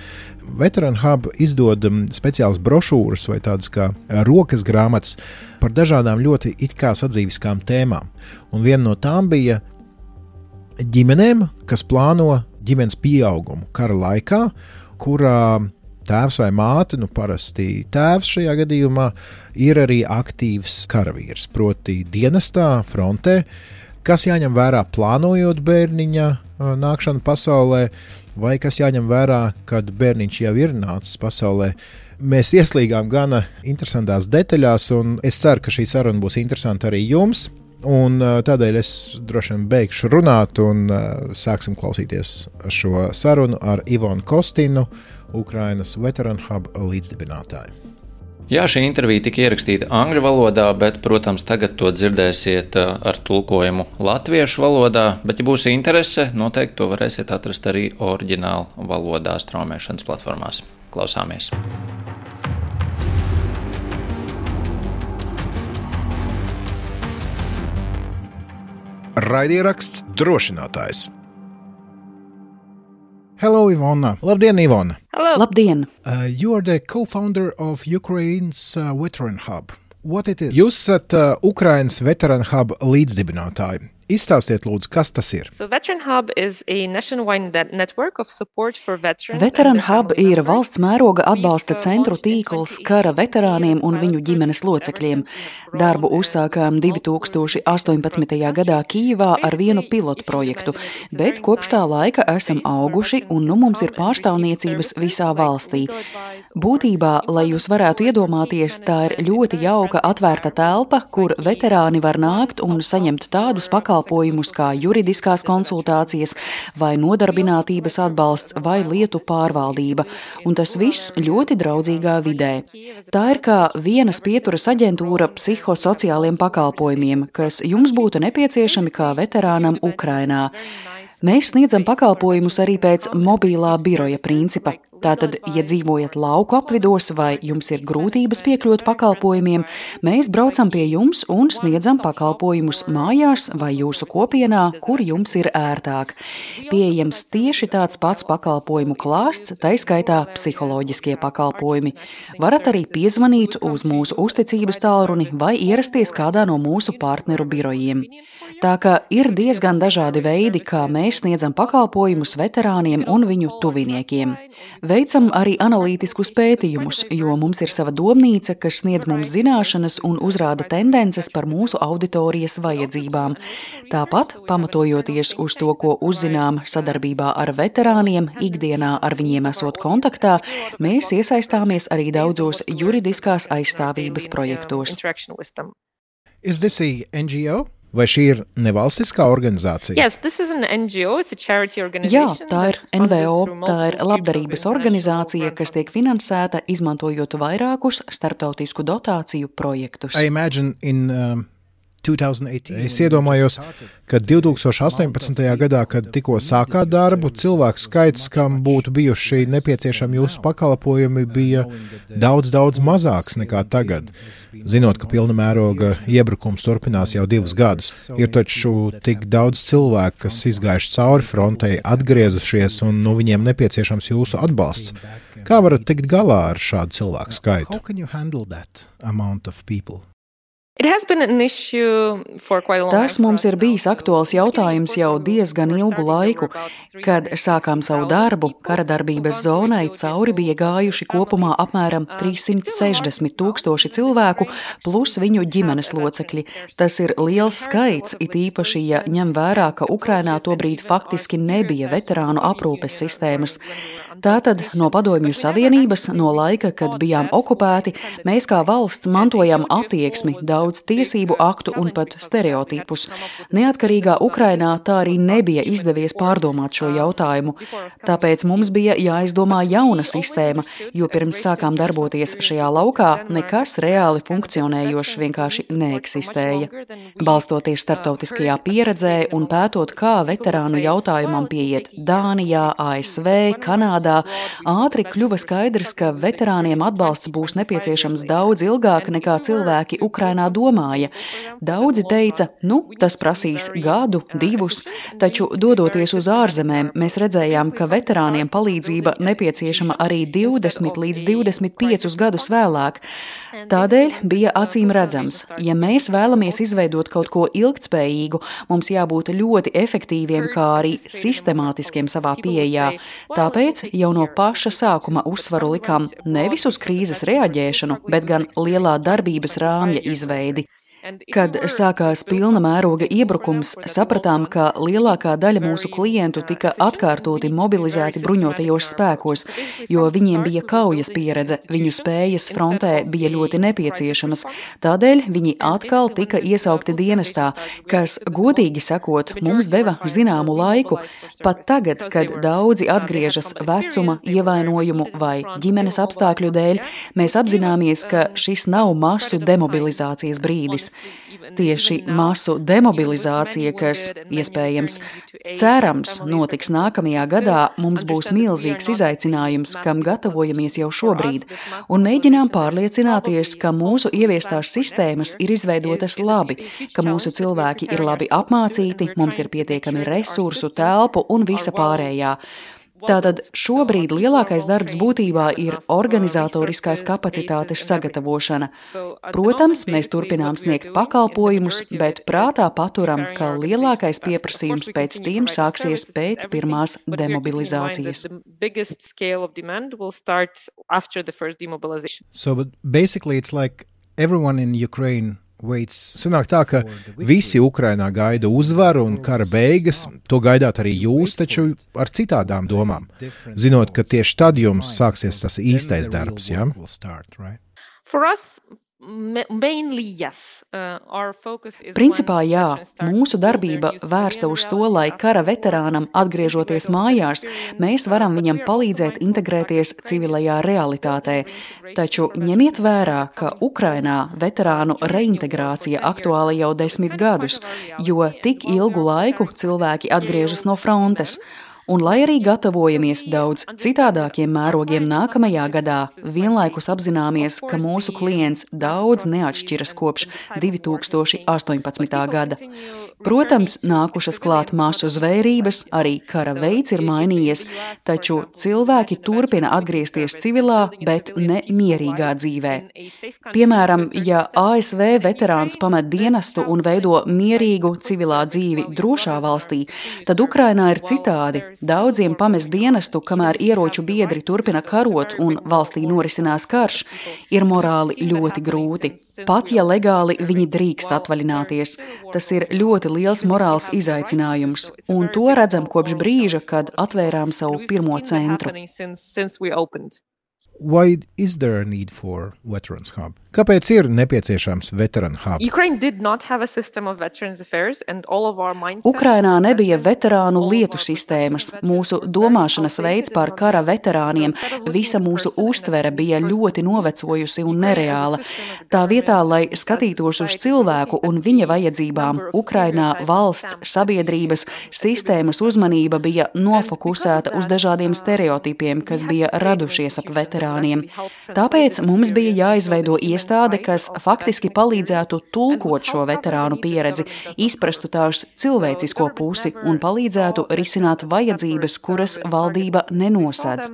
Veteran Hub izdod speciālas brošūras vai tādas kā rokas grāmatas par dažādām ļoti it kā sadzīviskām tēmām. Un viena no tām bija ģimenēm, kas plāno ģimenes pieaugumu kara laikā, kurā tēvs vai māte, nu parasti tēvs šajā gadījumā, ir arī aktīvs karavīrs, proti, dienestā, frontē, kas jāņem vērā plānojot bērniņa nākšanu pasaulē, vai kas jāņem vērā, kad bērniņš jau ir nācis pasaulē. Mēs ieslīgām gana interesantās detaļās, un es ceru, ka šī saruna būs interesanta arī jums. Un tādēļ es droši vien beigšu runāt un sāksim klausīties šo sarunu ar Ivonu Kostinu Ukrainas Veteran Hub līdzdibinātāji. Jā, šī intervija tika ierakstīta angļu valodā, bet, protams, tagad to dzirdēsiet uh, ar tulkojumu latviešu valodā. Bet, ja būs interese, noteikti to varēsiet atrast arī oriģinālu valodā straumēšanas platformās. Klausāmies! Raidieraksts drošinātājs. Hello, Ivona. Labdien, Ivona. Hello. Labdien. Uh, you are the co-founder of Ukraine's uh, Veteran Hub. What it is? Jūs esat uh, Ukrainas Veteran Hub līdzdibinātāji. Izstāstiet, lūdzu, kas tas ir. So Veteran Hub, Veteran Hub ir valsts mēroga atbalsta centru tīkls kara veterāniem un viņu ģimenes locekļiem. Darbu uzsākām 2018. gadā Kīvā ar vienu pilotu projektu, bet kopš tā laika esam auguši un nu mums ir pārstāvniecības visā valstī. Būtībā, lai jūs varētu iedomāties, tā ir ļoti jauka atvērta telpa, kur veterāni var nākt un saņemt tādus pakalpojumus, pakalpojumus kā juridiskās konsultācijas vai nodarbinātības atbalsts vai lietu pārvaldība, un tas viss ļoti draudzīgā vidē. Tā ir kā vienas pieturas aģentūra psihosociāliem pakalpojumiem, kas jums būtu nepieciešami kā veterānam Ukrainā. Mēs sniedzam pakalpojumus arī pēc mobilā biroja principa. Tātad, ja dzīvojat lauku apvidos vai jums ir grūtības piekļūt pakalpojumiem, mēs braucam pie jums un sniedzam pakalpojumus mājās vai jūsu kopienā, kur jums ir ērtāk. Pieejams tieši tāds pats pakalpojumu klāsts, taiskaitā psiholoģiskie pakalpojumi. Varat arī piezvanīt uz mūsu uzticības tālruni vai ierasties kādā no mūsu partneru birojiem. Tā kā ir diezgan dažādi veidi, kā mēs sniedzam pakalpojumus veterāniem un viņu tuviniekiem. Veicam arī analītiskus pētījumus, jo mums ir sava domnīca, kas sniedz mums zināšanas un uzrāda tendences par mūsu auditorijas vajadzībām. Tāpat, pamatojoties uz to, ko uzzinām sadarbībā ar veterāniem, ikdienā ar viņiem esot kontaktā, mēs iesaistāmies arī daudzos juridiskās aizstāvības projektos. Is this a NGO? Vai šī ir nevalstiskā organizācija? Yes, NGO, Jā, tā ir NVO, tā ir labdarības organizācija, kas tiek finansēta izmantojot vairākus starptautisku dotāciju projektus. In, um, 2018. Es iedomājos, ka 2018. gadā, kad tikko sākāt darbu, cilvēku skaits, kam būtu bijuši nepieciešami jūsu pakalpojumi, bija daudz, daudz mazāks nekā tagad. Zinot, ka pilna mēroga iebrukums turpinās jau divus gadus, ir taču tik daudz cilvēku, kas izgājuši cauri frontei, atgriezušies, un nu, viņiem nepieciešams jūsu atbalsts. Kā varat tikt galā ar šādu cilvēku skaitu? Tas mums ir bijis aktuāls jautājums jau diezgan ilgu laiku. Kad sākām savu darbu, kara darbības zonai cauri bija gājuši kopumā apmēram 360 tūkstoši cilvēku, plus viņu ģimenes locekļi. Tas ir liels skaits, it īpaši, ja ņem vērā, ka Ukrainā tobrīd faktiski nebija veterānu aprūpes sistēmas. Tātad no Padomju Savienības, no laika, kad bijām okupēti, mēs kā valsts mantojam attieksmi, daudz tiesību aktu un pat stereotipus. Neatkarīgā Ukrainā tā arī nebija izdevies pārdomāt šo jautājumu. Tāpēc mums bija jāizdomā jauna sistēma, jo pirms sākām darboties šajā laukā, nekas reāli funkcionējošs vienkārši neeksistēja. Balstoties starptautiskajā pieredzē un pētot, kā veterānu jautājumam pieiet Dānijā, ASV, Kanādā, gadā, ātri kļuva skaidrs, ka veterāniem atbalsts būs nepieciešams daudz ilgāk nekā cilvēki Ukrainā domāja. Daudzi teica, nu, tas prasīs gadu, divus, taču dodoties uz ārzemēm, mēs redzējām, ka veterāniem palīdzība nepieciešama arī 20 līdz 25 gadus vēlāk. Tādēļ bija acīm redzams, ja mēs vēlamies izveidot kaut ko ilgtspējīgu, mums jābūt ļoti efektīviem, kā arī sistemātiskiem savā pieejā. Tāpēc jau no paša sākuma uzsvaru likām nevis uz krīzes reaģēšanu, bet gan lielā darbības rāmja izveidi. Kad sākās pilna mēroga iebrukums, sapratām, ka lielākā daļa mūsu klientu tika atkārtoti mobilizēti bruņotajos spēkos, jo viņiem bija kaujas pieredze, viņu spējas frontē bija ļoti nepieciešamas. Tādēļ viņi atkal tika iesaukti dienestā, kas, godīgi sakot, mums deva zināmu laiku. Pat tagad, kad daudzi atgriežas vecuma, ievainojumu vai ģimenes apstākļu dēļ, mēs apzināmies, ka šis nav masu demobilizācijas brīdis. Tieši masu demobilizācija, kas iespējams, cerams, notiks nākamajā gadā, mums būs milzīgs izaicinājums, kam gatavojamies jau šobrīd, un mēģinām pārliecināties, ka mūsu ieviestās sistēmas ir izveidotas labi, ka mūsu cilvēki ir labi apmācīti, mums ir pietiekami resursu, telpu un visa pārējā. Tātad šobrīd lielākais darbs būtībā ir organizatoriskās kapacitātes sagatavošana. Protams, mēs turpinām sniegt pakalpojumus, bet prātā paturam, ka lielākais pieprasījums pēc tiem sāksies pēc pirmās demobilizācijas. So, basically, it's like everyone in Ukraine Sanāk tā, ka visi Ukrainā gaida uzvaru un kara beigas. To gaidāt arī jūs, taču ar citādām domām. Zinot, ka tieši tad jums sāksies tas īstais darbs. Ja? Uh, Principā jā, mūsu darbība vērsta uz to, lai kara veterānam, atgriežoties mājās, mēs varam viņam palīdzēt integrēties civilajā realitātē. Taču ņemiet vērā, ka Ukrainā veterānu reintegrācija aktuāla jau desmit gadus, jo tik ilgu laiku cilvēki atgriežas no frontes. Un, lai arī gatavojamies daudz citādākiem mērogiem nākamajā gadā, vienlaikus apzināmies, ka mūsu klients daudz neatšķiras kopš 2018. gada. Protams, nākušas klāt masu zvērības, arī kara veids ir mainījies, taču cilvēki turpina atgriezties civilā, bet ne mierīgā dzīvē. Piemēram, ja ASV veterāns pamet dienestu un veido mierīgu civilā dzīvi drošā valstī, tad Ukrainā ir citādi. Daudziem pamest dienestu, kamēr ieroču biedri turpina karot un valstī norisinās karš, ir morāli ļoti grūti. Pat ja legāli viņi drīkst atvaļināties, tas ir ļoti liels morāls izaicinājums, un to redzam kopš brīža, kad atvērām savu pirmo centru. Why is there a need for Veterans Hub? Kāpēc ir nepieciešams veterānu hub? Ukrainā nebija veterānu lietu sistēmas. Mūsu domāšanas veids par kara veterāniem, visa mūsu uztvere bija ļoti novecojusi un nereāla. Tā vietā, lai skatītos uz cilvēku un viņa vajadzībām, Ukrainā valsts, sabiedrības, sistēmas uzmanība bija nofokusēta uz dažādiem stereotipiem, kas bija radušies ap veterāniem. Tāpēc mums bija jāizveido iestādes iestāde, kas faktiski palīdzētu tulkot šo veterānu pieredzi, izprastu tās cilvēcisko pusi un palīdzētu risināt vajadzības, kuras valdība nenosedz.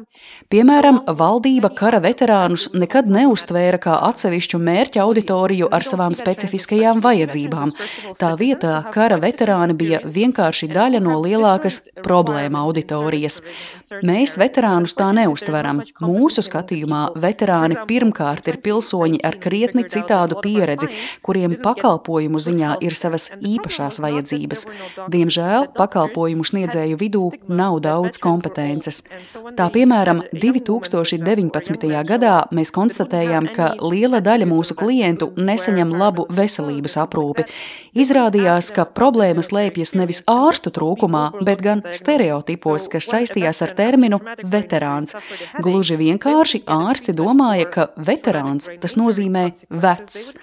Piemēram, valdība kara veterānus nekad neuztvēra kā atsevišķu mērķa auditoriju ar savām specifiskajām vajadzībām. Tā vietā kara veterāni bija vienkārši daļa no lielākas problēma auditorijas. Mēs veterānus tā neustveram. Mūsu skatījumā veterāni pirmkārt ir pilsoņi ar krietni citādu pieredzi, kuriem pakalpojumu ziņā ir savas īpašās vajadzības. Diemžēl pakalpojumu sniedzēju vidū nav daudz kompetences. Tā piemēram, 2019. gadā mēs konstatējām, ka liela daļa mūsu klientu nesaņem labu veselības aprūpi. Izrādījās, ka problēmas lēpjas nevis ārstu trūkumā, bet gan stereotipos, kas saistījās ar terminu veterāns. Gluži vienkārši ārsti domāja, ka veterāns tas nozīmē vecs.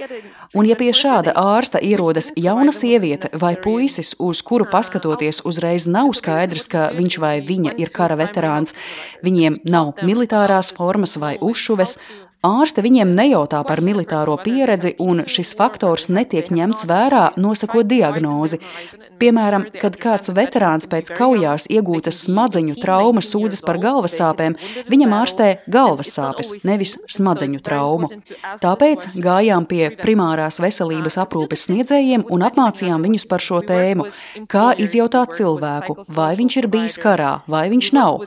Un ja pie šāda ārsta ierodas jauna sieviete vai puisis, uz kuru paskatoties uzreiz nav skaidrs, ka viņš vai viņa ir kara veterāns, viņiem nav militārās formas vai uzšuves, Ārste viņiem nejautā par militāro pieredzi, un šis faktors netiek ņemts vērā, nosakot diagnozi. Piemēram, kad kāds veterāns pēc kaujās iegūtas smadzeņu traumas sūdzas par galvas sāpēm, viņam ārstē galvas sāpes, nevis smadzeņu traumu. Tāpēc gājām pie primārās veselības aprūpes sniedzējiem un apmācījām viņus par šo tēmu. Kā izjautāt cilvēku, vai viņš ir bijis karā, vai viņš nav.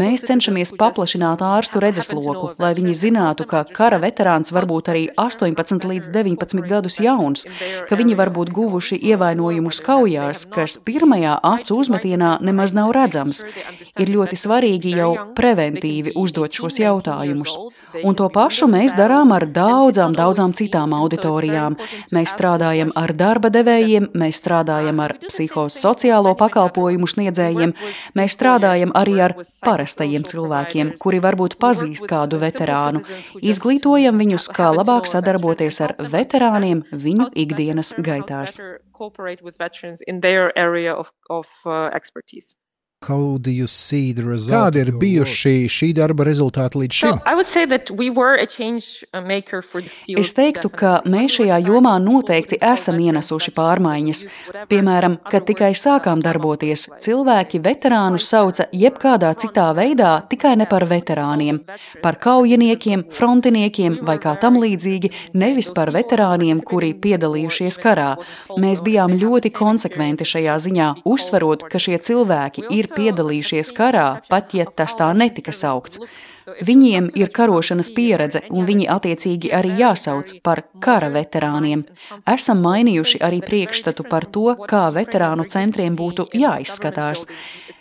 Mēs cenšamies paplašināt ārstu redzesloku, lai viņi zinātu, ka kara veterāns var būt arī 18 līdz 19 gadus jauns, ka viņi var būt guvuši ievainojumus kaujās, kas pirmajā acu uzmetienā nemaz nav redzams. Ir ļoti svarīgi jau preventīvi uzdot šos jautājumus. Un to pašu mēs darām ar daudzām, daudzām citām auditorijām. Mēs strādājam ar darba devējiem, mēs strādājam ar psihosociālo pakalpojumu sniedzējiem, mēs strādājam arī ar parastajiem cilvēkiem, kuri varbūt pazīst kādu veterānu. Izglītojam viņus, kā labāk sadarboties ar veterāniem viņu ikdienas gaitās. Kādi ir bijuši šī darba rezultāti līdz šim? Es teiktu, ka mēs šajā jomā noteikti esam ienesuši pārmaiņas. Piemēram, kad tikai sākām darboties, cilvēki veterānus sauca jebkādā citā veidā, tikai ne par veterāniem. Par kaujiniekiem, frontiniekiem vai kā tam līdzīgi, nevis par veterāniem, kuri piedalījušies karā. Mēs bijām ļoti konsekventi šajā ziņā, uzsverot, ka šie cilvēki ir piedalījušies karā, pat ja tas tā netika saukts. Viņiem ir karošanas pieredze, un viņi attiecīgi arī jāsauc par kara veterāniem. Esam mainījuši arī priekšstatu par to, kā veterānu centriem būtu jāizskatās.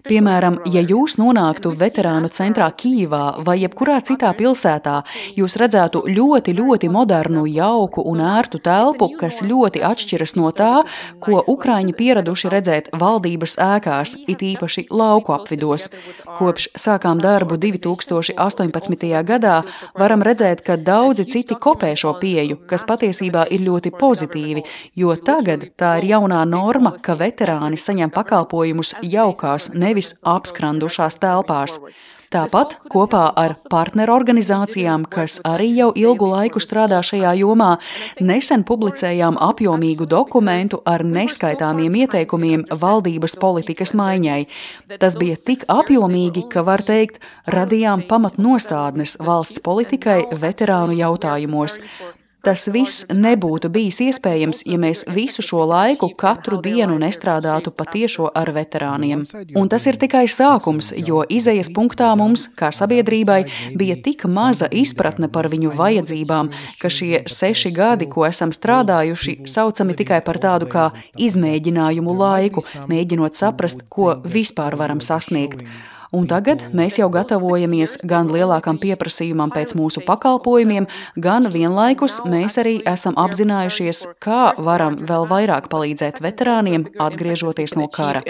Piemēram, ja jūs nonāktu veterānu centrā Kīvā vai jebkurā citā pilsētā, jūs redzētu ļoti, ļoti modernu, jauku un ērtu telpu, kas ļoti atšķiras no tā, ko Ukrāņi pieraduši redzēt valdības ēkās, it īpaši lauku apvidos. Kopš sākām darbu 2018. gadā, varam redzēt, ka daudzi citi kopē šo pieju, kas patiesībā ir ļoti pozitīvi, jo tagad tā ir jaunā norma, ka veterāni saņem pakalpojumus jaukās, ne nevis apskrandušās telpās. Tāpat kopā ar partnerorganizācijām, kas arī jau ilgu laiku strādā šajā jomā, nesen publicējām apjomīgu dokumentu ar neskaitāmiem ieteikumiem valdības politikas maiņai. Tas bija tik apjomīgi, ka, var teikt, radījām pamatnostādnes valsts politikai veterānu jautājumos. Tas viss nebūtu bijis iespējams, ja mēs visu šo laiku katru dienu nestrādātu patiešo ar veterāniem. Un tas ir tikai sākums, jo izējas punktā mums, kā sabiedrībai, bija tik maza izpratne par viņu vajadzībām, ka šie seši gadi, ko esam strādājuši, saucami tikai par tādu kā izmēģinājumu laiku, mēģinot saprast, ko vispār varam sasniegt. Un tagad mēs jau gatavojamies gan lielākam pieprasījumam pēc mūsu pakalpojumiem, gan vienlaikus mēs arī esam apzinājušies, kā varam vēl vairāk palīdzēt veterāniem atgriežoties no kara.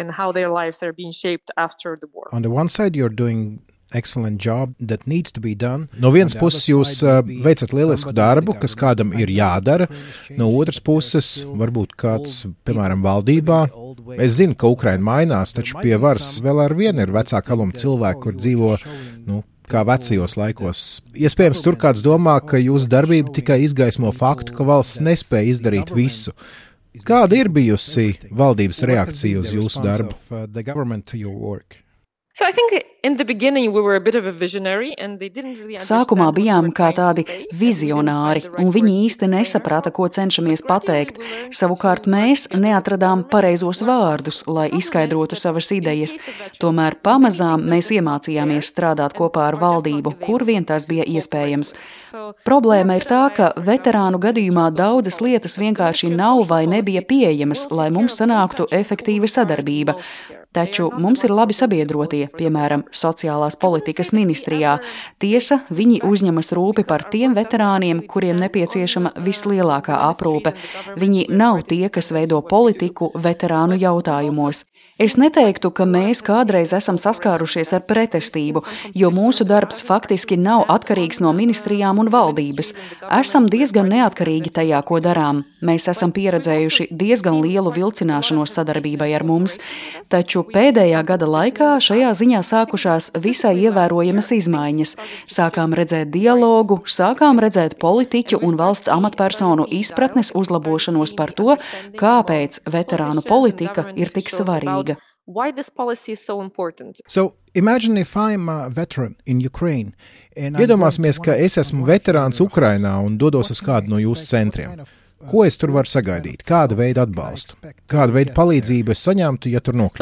On the one side, you're doing excellent job that needs to be done. No vienas puses, jūs uh, veicat lielisku darbu, kas kādam ir jādara. No otras puses, varbūt kāds, piemēram, valdībā. Es zinu, ka Ukraina mainās, taču pie varas vēl ar vienu ir vecāka kaluma cilvēki, kur dzīvo nu, kā vecajos laikos. Iespējams, tur kāds domā, ka jūsu darbība tikai izgaismo faktu, ka valsts nespēja izdarīt visu. Kāda ir bijusi valdības reakcija uz jūsu darbu? So I think Sākumā bijām kā tādi vizionāri, un viņi īsti nesaprata, ko cenšamies pateikt. Savukārt mēs neatradām pareizos vārdus, lai izskaidrotu savas idejas. Tomēr pamazām mēs iemācījāmies strādāt kopā ar valdību, kur vien tas bija iespējams. Problēma ir tā, ka veterānu gadījumā daudzas lietas vienkārši nav vai nebija pieejamas, lai mums sanāktu efektīva sadarbība. Taču mums ir labi sabiedrotie, piemēram, sociālās politikas ministrijā. Tiesa, viņi uzņemas rūpi par tiem veterāniem, kuriem nepieciešama vislielākā aprūpe. Viņi nav tie, kas veido politiku veterānu jautājumos. Es neteiktu, ka mēs kādreiz esam saskārušies ar pretestību, jo mūsu darbs faktiski nav atkarīgs no ministrijām un valdības. Esam diezgan neatkarīgi tajā, ko darām. Mēs esam pieredzējuši diezgan lielu vilcināšanos sadarbībai ar mums, taču pēdējā gada laikā šajā ziņā sākušās visai ievērojamas izmaiņas. Sākām redzēt dialogu, sākām redzēt politiķu un valsts amatpersonu izpratnes uzlabošanos par to, kāpēc veterānu politika ir tik svarīga why this policy is so important. So imagine if I'm a veteran in Ukraine. Iedomāsimies, ka es esmu veterāns Ukrainā un dodos uz kādu no jūsu centriem. Ko es tur varu sagaidīt? Kāda veida atbalstu? Kāda veida palīdzību es saņemtu, ja tur nokļūtu?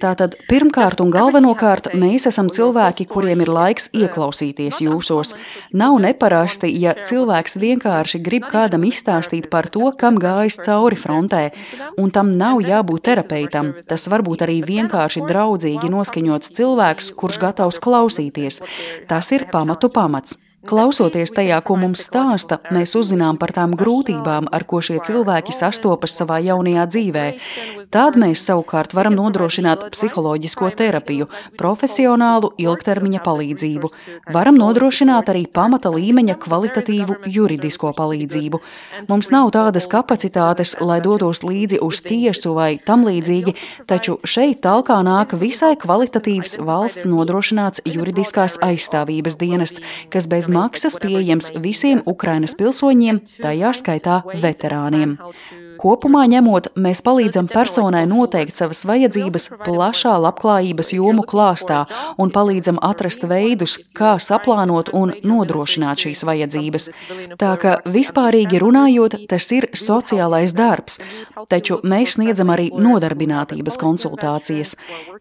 Tātad, pirmkārt un galvenokārt, mēs esam cilvēki, kuriem ir laiks ieklausīties jūsos. Nav neparasti, ja cilvēks vienkārši grib kādam izstāstīt par to, kam gājis cauri frontē, un tam nav jābūt terapeitam. Tas var būt arī vienkārši draudzīgi noskaņots cilvēks, kurš gatavs klausīties. Tas ir pamatu pamats. Klausoties tajā, ko mums stāsta, mēs uzzinām par tām grūtībām, ar ko šie cilvēki sastopas savā jaunajā dzīvē. Tad mēs savukārt varam nodrošināt psiholoģisko terapiju, profesionālu ilgtermiņa palīdzību. Varam nodrošināt arī pamata līmeņa kvalitatīvu juridisko palīdzību. Mums nav tādas kapacitātes, lai dotos līdzi uz tiesu vai tam līdzīgi, taču šeit talkā nāk visai kvalitatīvs valsts nodrošināts juridiskās aizstāvības dienests, kas bez maksas pieejams visiem Ukrainas pilsoņiem, tajā skaitā veterāniem. Kopumā ņemot, mēs palīdzam personai noteikt savas vajadzības plašā labklājības jomu klāstā un palīdzam atrast veidus, kā saplānot un nodrošināt šīs vajadzības. Tā ka vispārīgi runājot, tas ir sociālais darbs, taču mēs sniedzam arī nodarbinātības konsultācijas.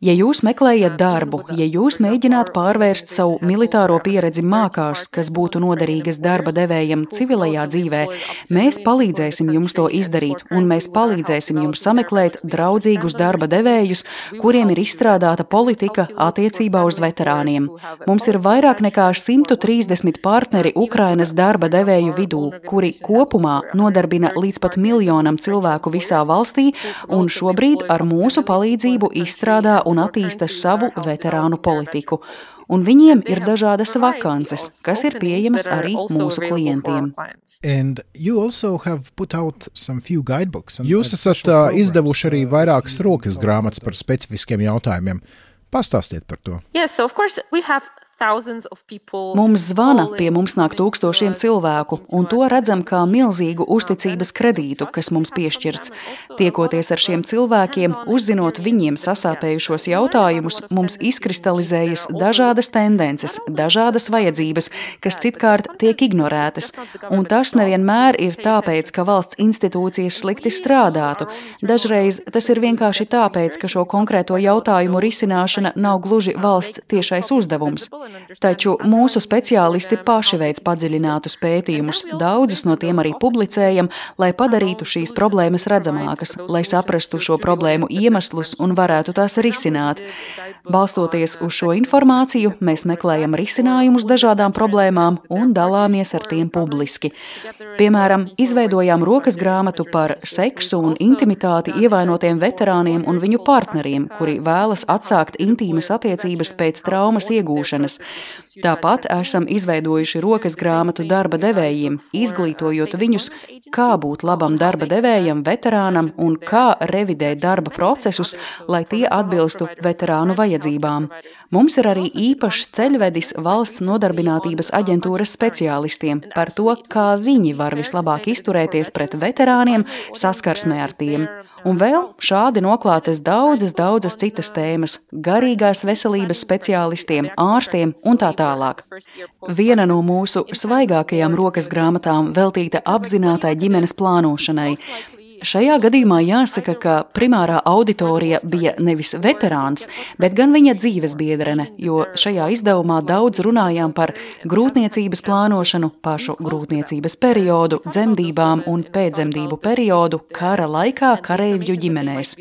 Ja jūs meklējat darbu, ja jūs mēģināt pārvērst savu militāro pieredzi mākās, kas būtu noderīgas darba devējiem civilajā dzīvē, mēs palīdzēsim jums to izdarīt un mēs palīdzēsim jums sameklēt draudzīgus darba devējus, kuriem ir izstrādāta politika attiecībā uz veterāniem. Mums ir vairāk nekā 130 partneri Ukrainas darba devēju vidū, kuri kopumā nodarbina līdz pat miljonam cilvēku visā valstī un šobrīd ar mūsu palīdzību izstrādā un attīsta savu veterānu politiku un viņiem ir dažādas vakances, kas ir pieejamas arī mūsu klientiem. Jūs esat uh, izdevuši arī vairākas rokas grāmatas par specifiskiem jautājumiem. Pastāstiet par to. Yes, so Mums zvana, pie mums nāk tūkstošiem cilvēku, un to redzam kā milzīgu uzticības kredītu, kas mums piešķirts. Tiekoties ar šiem cilvēkiem, uzzinot viņiem sasāpējušos jautājumus, mums izkristalizējas dažādas tendences, dažādas vajadzības, kas citkārt tiek ignorētas. Un tas nevienmēr ir tāpēc, ka valsts institūcijas slikti strādātu. Dažreiz tas ir vienkārši tāpēc, ka šo konkrēto jautājumu risināšana nav gluži valsts tiešais uzdevums. Taču mūsu speciālisti paši veic padziļinātus pētījumus, daudzus no tiem arī publicējam, lai padarītu šīs problēmas redzamākas, lai saprastu šo problēmu iemeslus un varētu tās risināt. Balstoties uz šo informāciju, mēs meklējam risinājumus dažādām problēmām un dalāmies ar tiem publiski. Piemēram, izveidojām rokas grāmatu par seksu un intimitāti ievainotiem veterāniem un viņu partneriem, kuri vēlas atsākt intīmas attiecības pēc traumas iegūšanas. Tāpat esam izveidojuši rokas grāmatu darba devējiem, izglītojot viņus, kā būt labam darba devējam, veterānam un kā revidēt darba procesus, lai tie atbilstu veterānu vajadzībām. Mums ir arī īpašs ceļvedis valsts nodarbinātības aģentūras speciālistiem par to, kā viņi var vislabāk izturēties pret veterāniem saskarsmē ar tiem. Un vēl šādi noklātas daudzas, daudzas citas tēmas - garīgās veselības speciālistiem, ārstiem un tā tālāk. Viena no mūsu svaigākajām rokas grāmatām veltīta apzinātai ģimenes plānošanai. Šajā gadījumā jāsaka, ka primārā auditorija bija nevis veterāns, bet gan viņa dzīves biedrene, jo šajā izdevumā daudz runājām par grūtniecības plānošanu, pašu grūtniecības periodu, dzemdībām un pēcdzemdību periodu kara laikā kareivju ģimenēs.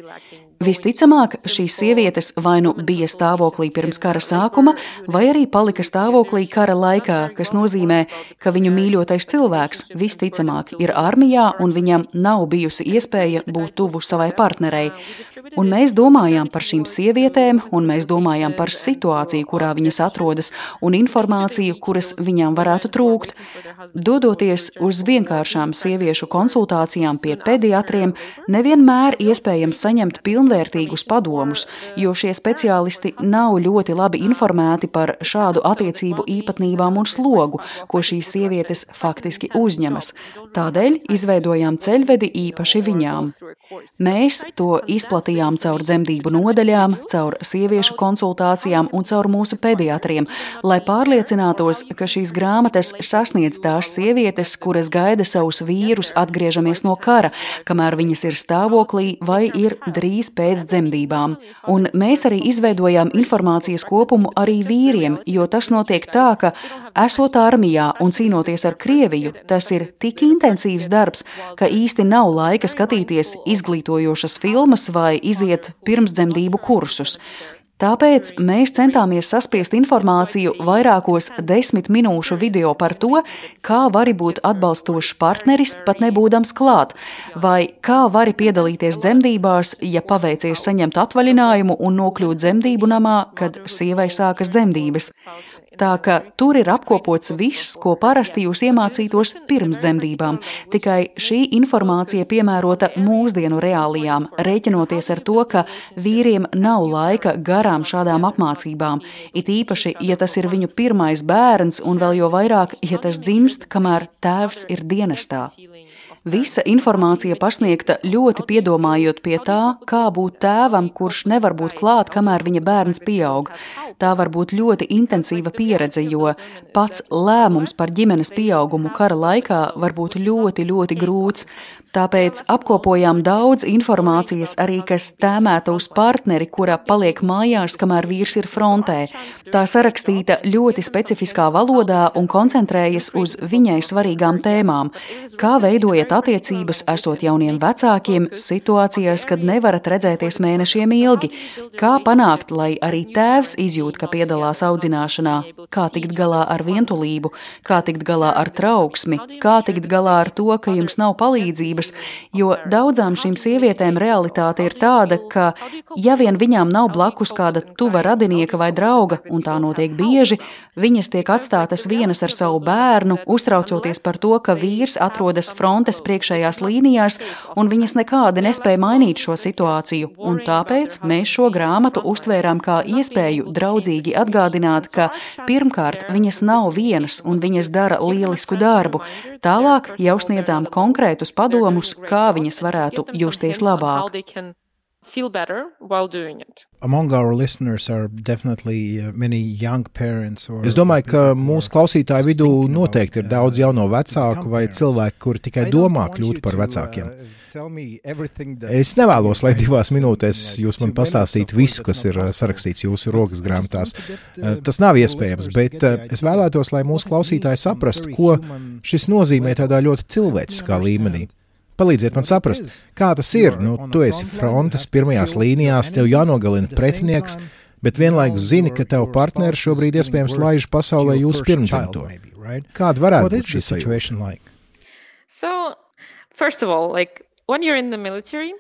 Visticamāk, šīs sievietes vai nu bija stāvoklī pirms kara sākuma, vai arī palika stāvoklī kara laikā, kas nozīmē, ka viņu mīļotais cilvēks visticamāk ir armijā un viņam nav bijusi iespēja būt tuvu savai partnerei. Un mēs domājām par šīm sievietēm, un mēs domājām par situāciju, kurā viņas atrodas, un informāciju, kuras viņām varētu trūkt. Dodoties uz vienkāršām sieviešu konsultācijām pie pediatriem, nevienmēr iespējams saņemt pilnvērtīgus padomus, jo šie speciālisti nav ļoti labi informēti par šādu attiecību īpatnībām un slogu, ko šīs sievietes faktiski uzņemas. Tādēļ izveidojām ceļvedi īpaši viņām. Mēs to izplatījām caur dzemdību nodaļām, caur sieviešu konsultācijām un caur mūsu pediatriem, lai pārliecinātos, ka šīs grāmatas sasniedz tās sievietes, kuras gaida savus vīrus atgriežamies no kara, kamēr viņas ir stāvoklī vai ir drīz pēc dzemdībām. Un mēs arī izveidojām informācijas kopumu arī vīriem, jo tas notiek tā, ka esot armijā un cīnoties ar Krieviju, tas ir tik intensīvs darbs, ka īsti nav laika skatīties izglītojošas filmas vai iziet pirmsdzemdību kursus. Tāpēc mēs centāmies saspiest informāciju vairākos desmit minūšu video par to, kā vari būt atbalstošs partneris, pat nebūdams klāt, vai kā vari piedalīties dzemdībās, ja paveicies saņemt atvaļinājumu un nokļūt dzemdību namā, kad sievai sākas dzemdības. Tā ka tur ir apkopots viss, ko parasti jūs iemācītos pirms dzemdībām, tikai šī informācija piemērota mūsdienu reālijām, rēķinoties ar to, ka vīriem nav laika garām šādām apmācībām, it īpaši, ja tas ir viņu pirmais bērns, un vēl jo vairāk, ja tas dzimst, kamēr tēvs ir dienestā. Visa informācija pasniegta ļoti piedomājot pie tā, kā būt tēvam, kurš nevar būt klāt, kamēr viņa bērns pieaug. Tā var būt ļoti intensīva pieredze, jo pats lēmums par ģimenes pieaugumu kara laikā var būt ļoti, ļoti grūts. Tāpēc apkopojām daudz informācijas arī, kas tēmēta uz partneri, kura paliek mājās, kamēr vīrs ir frontē. Tā sarakstīta ļoti specifiskā valodā un koncentrējas uz viņai svarīgām tēmām. Kā veidojat attiecības, esot jauniem vecākiem, situācijās, kad nevarat redzēties mēnešiem ilgi? Kā panākt, lai arī tēvs izjūt, ka piedalās audzināšanā? Kā tikt galā ar vientulību? Kā tikt galā ar trauksmi? Kā tikt galā ar to, ka jums nav palīdzība? attiecības, jo daudzām šīm sievietēm realitāte ir tāda, ka, ja vien viņām nav blakus kāda tuva radinieka vai drauga, un tā notiek bieži, viņas tiek atstātas vienas ar savu bērnu, uztraucoties par to, ka vīrs atrodas frontes priekšējās līnijās, un viņas nekādi nespēja mainīt šo situāciju, un tāpēc mēs šo grāmatu uztvērām kā iespēju draudzīgi atgādināt, ka pirmkārt viņas nav vienas un viņas dara lielisku darbu, tālāk jau sniedzām konkrētus padomus, kā viņas varētu justies labāk. Feel better while doing it. Among our listeners are definitely uh, many young parents. Es domāju, ka mūsu klausītāju vidū noteikti ir daudz jauno vecāku vai cilvēku, kuri tikai domā kļūt par vecākiem. Uh, es nevēlos, lai divās minūtēs jūs man pastāstītu visu, kas ir uh, sarakstīts jūsu rokas grāmatās. Tas nav iespējams, bet es vēlētos, lai mūsu klausītāji saprastu, ko šis nozīmē tādā ļoti cilvēciskā līmenī. Palīdziet man saprast, kā tas ir. Nu, tu esi frontes pirmajās līnijās, tev jānogalina pretinieks, bet vienlaikus zini, ka tev partneris šobrīd iespējams laiž pasaulē jūsu pirmdzimto. Kāda varētu būt šī situācija? So, first of all, like when you're in the military,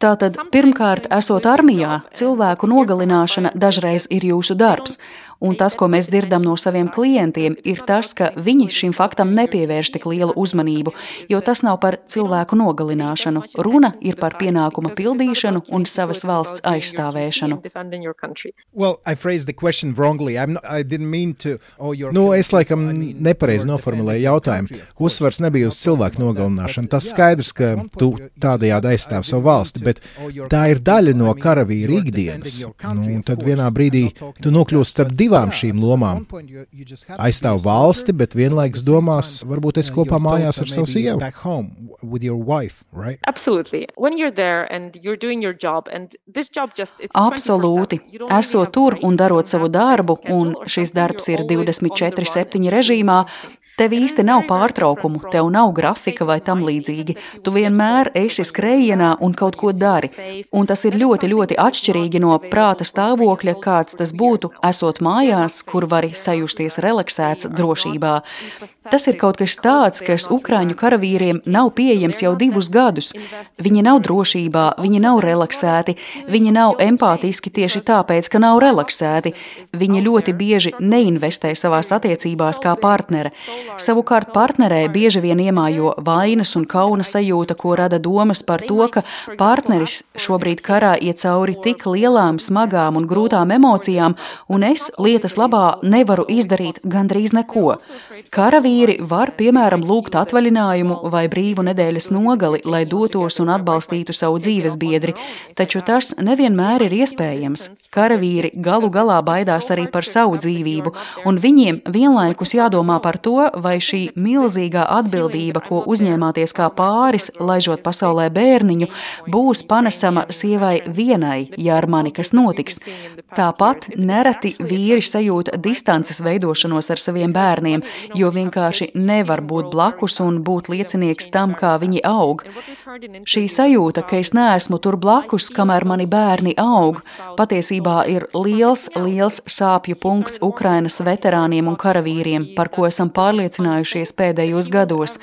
Tātad, pirmkārt, esot armijā, cilvēku nogalināšana dažreiz ir jūsu darbs, Un tas, ko mēs dzirdam no saviem klientiem, ir tas, ka viņi šim faktam nepievērš tik lielu uzmanību, jo tas nav par cilvēku nogalināšanu. Runa ir par pienākuma pildīšanu un savas valsts aizstāvēšanu. Well, to, oh, nu, es laikam nepareizi noformulēju jautājumu. Uzsvars nebija uz cilvēku nogalināšanu. Tas skaidrs, ka tu tādējādi aizstāv savu valsti, bet tā ir daļa no karavīra ikdienas. Nu, un tad vienā brīdī tu nokļūsi starp diviem divām šīm lomām. Aizstāv valsti, bet vienlaikus domās, varbūt es kopā mājās ar savu sievu. Absolūti. Esot tur un darot savu darbu, un šis darbs ir 24-7 režīmā, Tev īsti nav pārtraukumu, tev nav grafika vai tam līdzīgi. Tu vienmēr esi skrējienā un kaut ko dari. Un tas ir ļoti, ļoti atšķirīgi no prāta stāvokļa, kāds tas būtu, esot mājās, kur vari sajusties relaksēts drošībā. Tas ir kaut kas tāds, kas Ukrāņu karavīriem nav pieejams jau divus gadus. Viņi nav drošībā, viņi nav relaksēti, viņi nav empātiski tieši tāpēc, ka nav relaksēti. Viņi ļoti bieži neinvestē savās attiecībās kā partneri. Savukārt partnerē bieži vien iemājo vainas un kauna sajūta, ko rada domas par to, ka partneris šobrīd karā iet cauri tik lielām, smagām un grūtām emocijām, un es lietas labā nevaru izdarīt gandrīz neko. Karavīri var, piemēram, lūgt atvaļinājumu vai brīvu nedēļas nogali, lai dotos un atbalstītu savu dzīves biedri, taču tas nevienmēr ir iespējams. Karavīri galu galā baidās arī par savu dzīvību, un viņiem vienlaikus jādomā par to, vai šī milzīgā atbildība, ko uzņēmāties kā pāris, laižot pasaulē bērniņu, būs panesama sievai vienai, ja ar mani kas notiks. Tāpat nereti vīri sajūta distances veidošanos ar saviem bērniem, jo vienkārši nevar būt blakus un būt liecinieks tam, kā viņi aug. Šī sajūta, ka es neesmu tur blakus, kamēr mani bērni aug, patiesībā ir liels, liels sāpju punkts Ukrainas veterāniem un karavīriem, par ko esam pārliecinājušies pēdējos gados.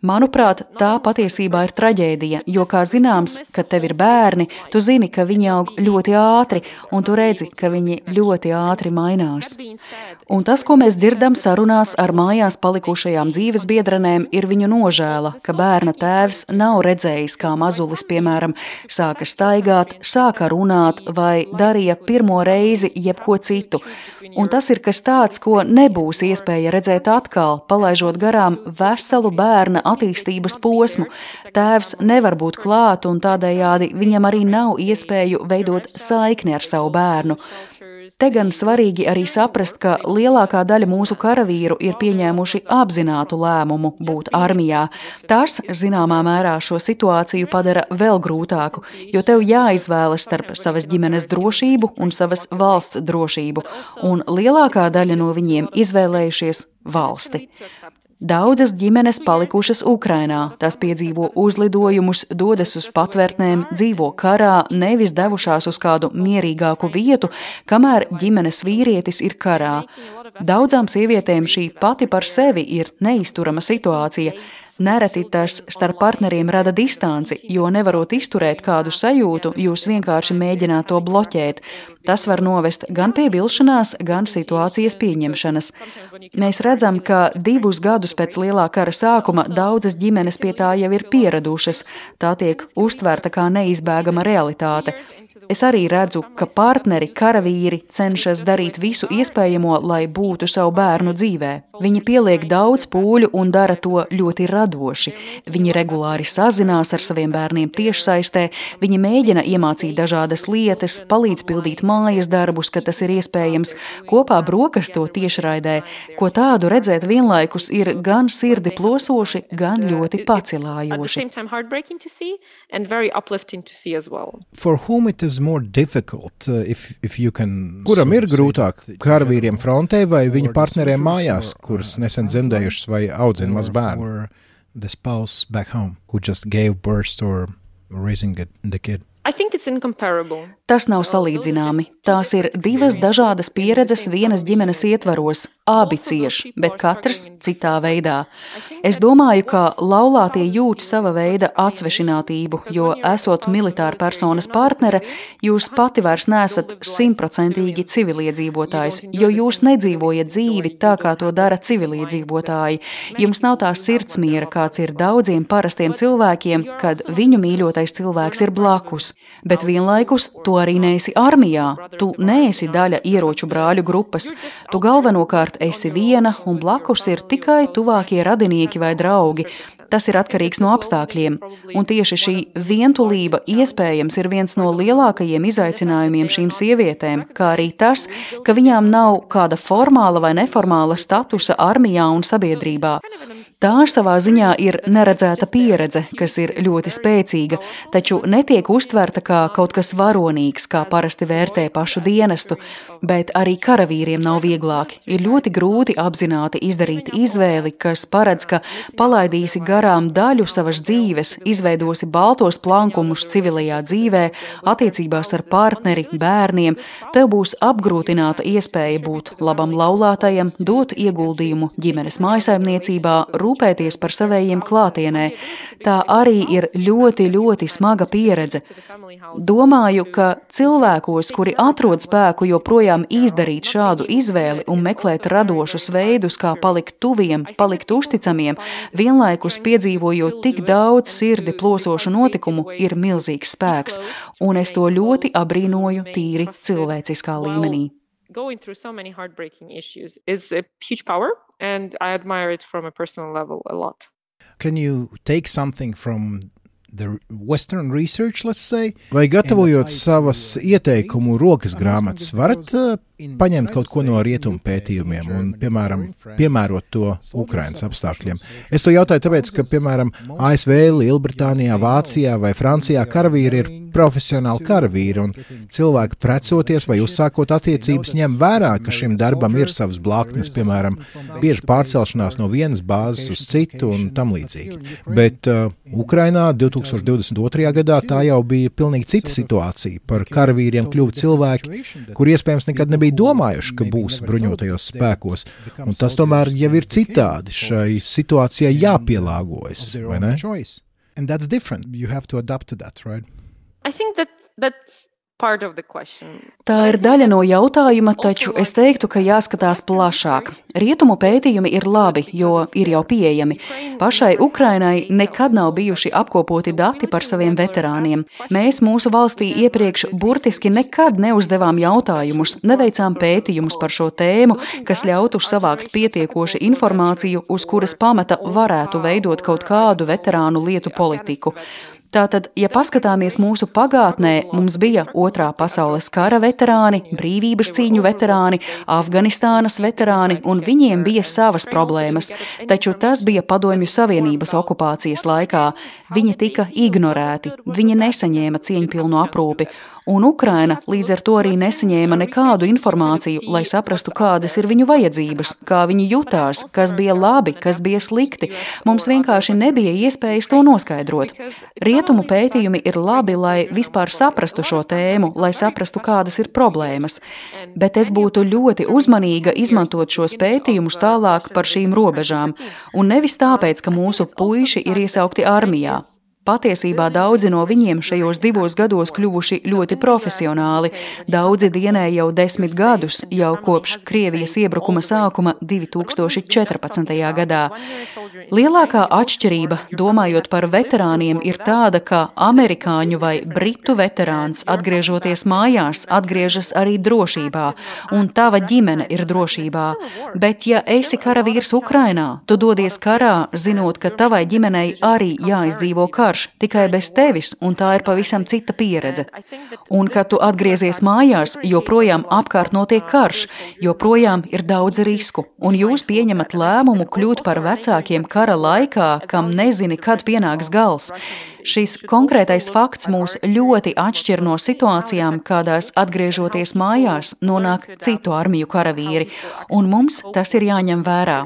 Manuprāt, tā patiesībā ir traģēdija, jo, kā zināms, kad tev ir bērni, tu zini, ka viņi aug ļoti ātri, un tu redzi, ka viņi ļoti ātri mainās. Un tas, ko mēs dzirdam sarunās ar mājās palikušajām dzīves biedrenēm, ir viņu nožēla, ka bērna tēvs nav redzējis, kā mazulis, piemēram, sāka staigāt, sāka runāt vai darīja pirmo reizi jebko citu. Un tas ir kas tāds, ko nebūs iespēja redzēt atkal, palaižot garām veselu bērna attīstības posmu. Tēvs nevar būt klāt, un tādējādi viņam arī nav iespēju veidot saikni ar savu bērnu. Te gan svarīgi arī saprast, ka lielākā daļa mūsu karavīru ir pieņēmuši apzinātu lēmumu būt armijā. Tas, zināmā mērā, šo situāciju padara vēl grūtāku, jo tev jāizvēlas starp savas ģimenes drošību un savas valsts drošību, un lielākā daļa no viņiem izvēlējušies valsti. Daudzas ģimenes palikušas Ukrainā, tās piedzīvo uzlidojumus, dodas uz patvērtnēm, dzīvo karā, nevis devušās uz kādu mierīgāku vietu, kamēr ģimenes vīrietis ir karā. Daudzām sievietēm šī pati par sevi ir neizturama situācija. Nereti tas starp partneriem rada distanci, jo nevarot izturēt kādu sajūtu, jūs vienkārši mēģināt to bloķēt. Tas var novest gan pie vilšanās, gan situācijas pieņemšanas. Mēs redzam, ka divus gadus pēc lielā kara sākuma daudzas ģimenes pie tā jau ir pieradušas. Tā tiek uztverta kā neizbēgama realitāte. Es arī redzu, ka partneri, karavīri cenšas darīt visu iespējamo, lai būtu savu bērnu dzīvē. Viņi pieliek daudz pūļu un dara to ļoti radoši. Viņi regulāri sazinās ar saviem bērniem tiešsaistē, viņi mēģina iemācīt dažādas lietas, palīdz pildīt mājas darbus, kad tas ir iespējams, kopā brokasto tiešraidē. Ko tādu redzēt vienlaikus ir gan sirdi plosoši, gan ļoti pacilājoši. For whom it is if, if you can. Kuram ir grūtāk? Karavīriem frontē vai viņu partneriem mājās, kuras nesen dzemdējušas vai audzina maz bērnu? The spouse back home who just gave birth or raising the kid. Tas nav salīdzināmi. Tās ir divas dažādas pieredzes vienas ģimenes ietvaros. Abi cieš, bet katrs citā veidā. Es domāju, ka laulātie jūt sava veida atsvešinātību, jo, esot militāra personas partnere, jūs pati vairs nesat simtprocentīgi civiliedzīvotājs, jo jūs nedzīvojat dzīvi tā, kā to dara civiliedzīvotāji. Jums nav tā sirdsmiera, kāds ir daudziem parastiem cilvēkiem, kad viņu mīļotais cilvēks ir blakus. Bet vienlaikus tu arī neesi armijā, tu neesi daļa ieroču brāļu grupas. Tu galvenokārt esi viena, un blakus ir tikai tuvākie radinieki vai draugi. Tas ir atkarīgs no apstākļiem, un tieši šī vientulība iespējams ir viens no lielākajiem izaicinājumiem šīm sievietēm, kā arī tas, ka viņām nav kāda formāla vai neformāla statusa armijā un sabiedrībā. Tā savā ziņā ir neredzēta pieredze, kas ir ļoti spēcīga, taču netiek uztverta kā kaut kas varonīgs, kā parasti vērtē pašu dienestu, bet arī karavīriem nav vieglāk. Ir ļoti grūti apzināti izdarīt izvēli, kas paredz, ka palaidīsi garām daļu savas dzīves, izveidosi baltos plankumus civilajā dzīvē, attiecībās ar partneri, bērniem, tev būs apgrūtināta iespēja būt labam laulātajam, dot ieguldījumu ģimenes mājasaimniecībā, rūpēties par savējiem klātienē. Tā arī ir ļoti, ļoti smaga pieredze. Domāju, ka cilvēkos, kuri atrod spēku joprojām izdarīt šādu izvēli un meklēt radošus veidus, kā palikt tuviem, palikt uzticamiem, vienlaikus piedzīvojot tik daudz sirdi plosošu notikumu, ir milzīgs spēks, un es to ļoti abrīnoju tīri cilvēciskā līmenī. going through so many heartbreaking issues is a huge power and i admire it from a personal level a lot can you take something from research, let's say? Vai gatavojot savas ieteikumu rokas grāmatas, varat uh, paņemt kaut ko no rietumu pētījumiem un, piemēram, piemērot to Ukrainas apstākļiem? Es to jautāju tāpēc, ka, piemēram, ASV, Lielbritānijā, Vācijā vai Francijā karavīri ir profesionāli karavīri, un cilvēki precoties vai uzsākot attiecības ņem vērā, ka šim darbam ir savas blaknes, piemēram, bieži pārcelšanās no vienas bāzes uz citu un tam līdzīgi. Bet uh, Ukrainā 2022. gadā tā jau bija pilnīgi cita situācija. Par karavīriem kļuva cilvēki, kur iespējams nekad nebija domājuši, ka būs bruņotajos spēkos, un tas tomēr jau ir citādi. Šai situācijai jāpielāgojas, vai ne? And that's different. You have to adapt to that, right? I think that that's Tā ir daļa no jautājuma, taču es teiktu, ka jāskatās plašāk. Rietumu pētījumi ir labi, jo ir jau pieejami. Pašai Ukrainai nekad nav bijuši apkopoti dati par saviem veterāniem. Mēs mūsu valstī iepriekš burtiski nekad neuzdevām jautājumus, neveicām pētījumus par šo tēmu, kas ļautu savākt pietiekoši informāciju, uz kuras pamata varētu veidot kaut kādu veterānu lietu politiku. Tātad, ja paskatāmies mūsu pagātnē, mums bija otrā pasaules kara veterāni, brīvības cīņu veterāni, Afganistānas veterāni, un viņiem bija savas problēmas, taču tas bija Padomju Savienības okupācijas laikā. Viņi tika ignorēti, viņi nesaņēma cieņpilnu aprūpi, un Ukraina līdz ar to arī nesaņēma nekādu informāciju, lai saprastu, kādas ir viņu vajadzības, kā viņi jutās, kas bija labi, kas bija slikti. Mums vienkārši nebija iespējas to noskaidrot. Rietumu pētījumi ir labi, lai vispār saprastu šo tēmu, lai saprastu, kādas ir problēmas, bet es būtu ļoti uzmanīga izmantot šos pētījumus tālāk par šīm robežām, un nevis tāpēc, ka mūsu puiši ir iesaukti armijā. Patiesībā daudzi no viņiem šajos divos gados kļuvuši ļoti profesionāli. Daudzi dienē jau desmit gadus, jau kopš Krievijas iebrukuma sākuma 2014. gadā. Lielākā atšķirība, domājot par veterāniem, ir tāda, ka amerikāņu vai britu veterāns, atgriežoties mājās, atgriežas arī drošībā, un tava ģimene ir drošībā. Bet, ja esi karavīrs Ukrainā, tu dodies karā, zinot, ka tavai ģimenei arī jāizdzīvo karš karš tikai bez tevis, un tā ir pavisam cita pieredze. Un, kad tu atgriezies mājās, joprojām apkārt notiek karš, joprojām ir daudz risku, un jūs pieņemat lēmumu kļūt par vecākiem kara laikā, kam nezini, kad pienāks gals. Šis konkrētais fakts mūs ļoti atšķir no situācijām, kādās atgriežoties mājās, nonāk citu armiju karavīri, un mums tas ir jāņem vērā.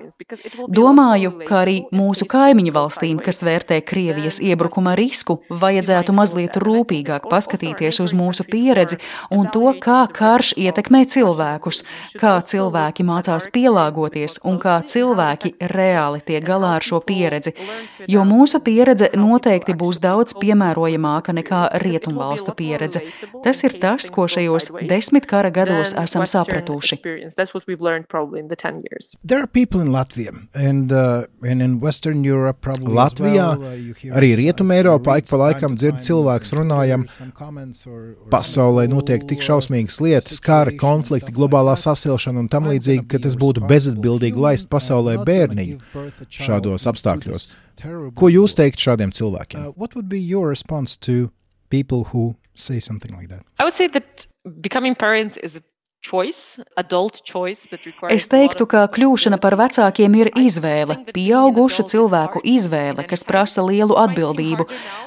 Domāju, ka arī mūsu kaimiņu valstīm, kas vērtē Krievijas iebrukuma risku, vajadzētu mazliet rūpīgāk paskatīties uz mūsu pieredzi un to, kā karš ietekmē cilvēkus, kā cilvēki mācās pielāgoties un kā cilvēki reāli tiek galā ar šo pieredzi. Jo mūsu pieredze noteikti būs daudz piemērojamāka nekā rietumvalstu pieredze. Tas ir tas, ko šajos desmit kara gados esam sapratuši. Uh, Latvijā, uh, arī Rietumē Eiropā ik pa laikam dzird cilvēks runājam, pasaulē notiek tik šausmīgas lietas, kara, konflikti, globālā sasilšana un tam līdzīgi, ka tas būtu bezatbildīgi laist pasaulē bērniņu šādos apstākļos. Ko jūs teikt šādiem cilvēkiem? Uh, what would be your response to people who say something like that? I would say that becoming parents is a Es teiktu, ka kļūšana par vecākiem ir izvēle, pieaugušu cilvēku izvēle, kas prasa lielu atbildību.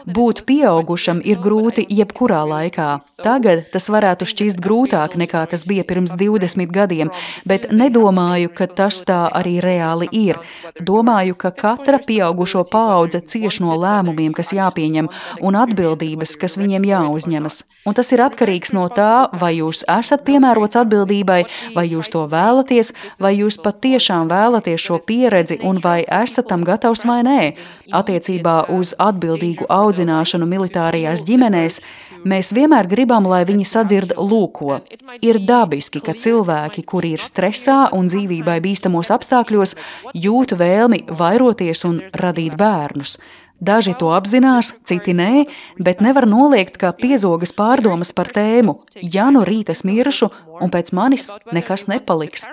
Būt pieaugušam ir grūti jebkurā laikā. Tagad tas varētu šķist grūtāk nekā tas bija pirms 20 gadiem, bet nedomāju, ka tas tā arī reāli ir. Domāju, ka katra pieaugušo paudze cieš no lēmumiem, kas jāpieņem, un atbildības, kas viņiem jāuzņemas. Un tas ir atkarīgs no tā, vai jūs esat piemērots atbildības atbildībai, vai jūs to vēlaties, vai jūs patiešām vēlaties šo pieredzi un vai esat tam gatavs vai nē. Attiecībā uz atbildīgu audzināšanu militārajās ģimenēs mēs vienmēr gribam, lai viņi sadzird lūko. Ir dabiski, ka cilvēki, kuri ir stresā un dzīvībai bīstamos apstākļos, jūt vēlmi vairoties un radīt bērnus. Daži to apzinās, citi nē, bet nevar noliegt, ka piezogas pārdomas par tēmu: ja nu rīt es miršu, un pēc manis nekas nepaliks.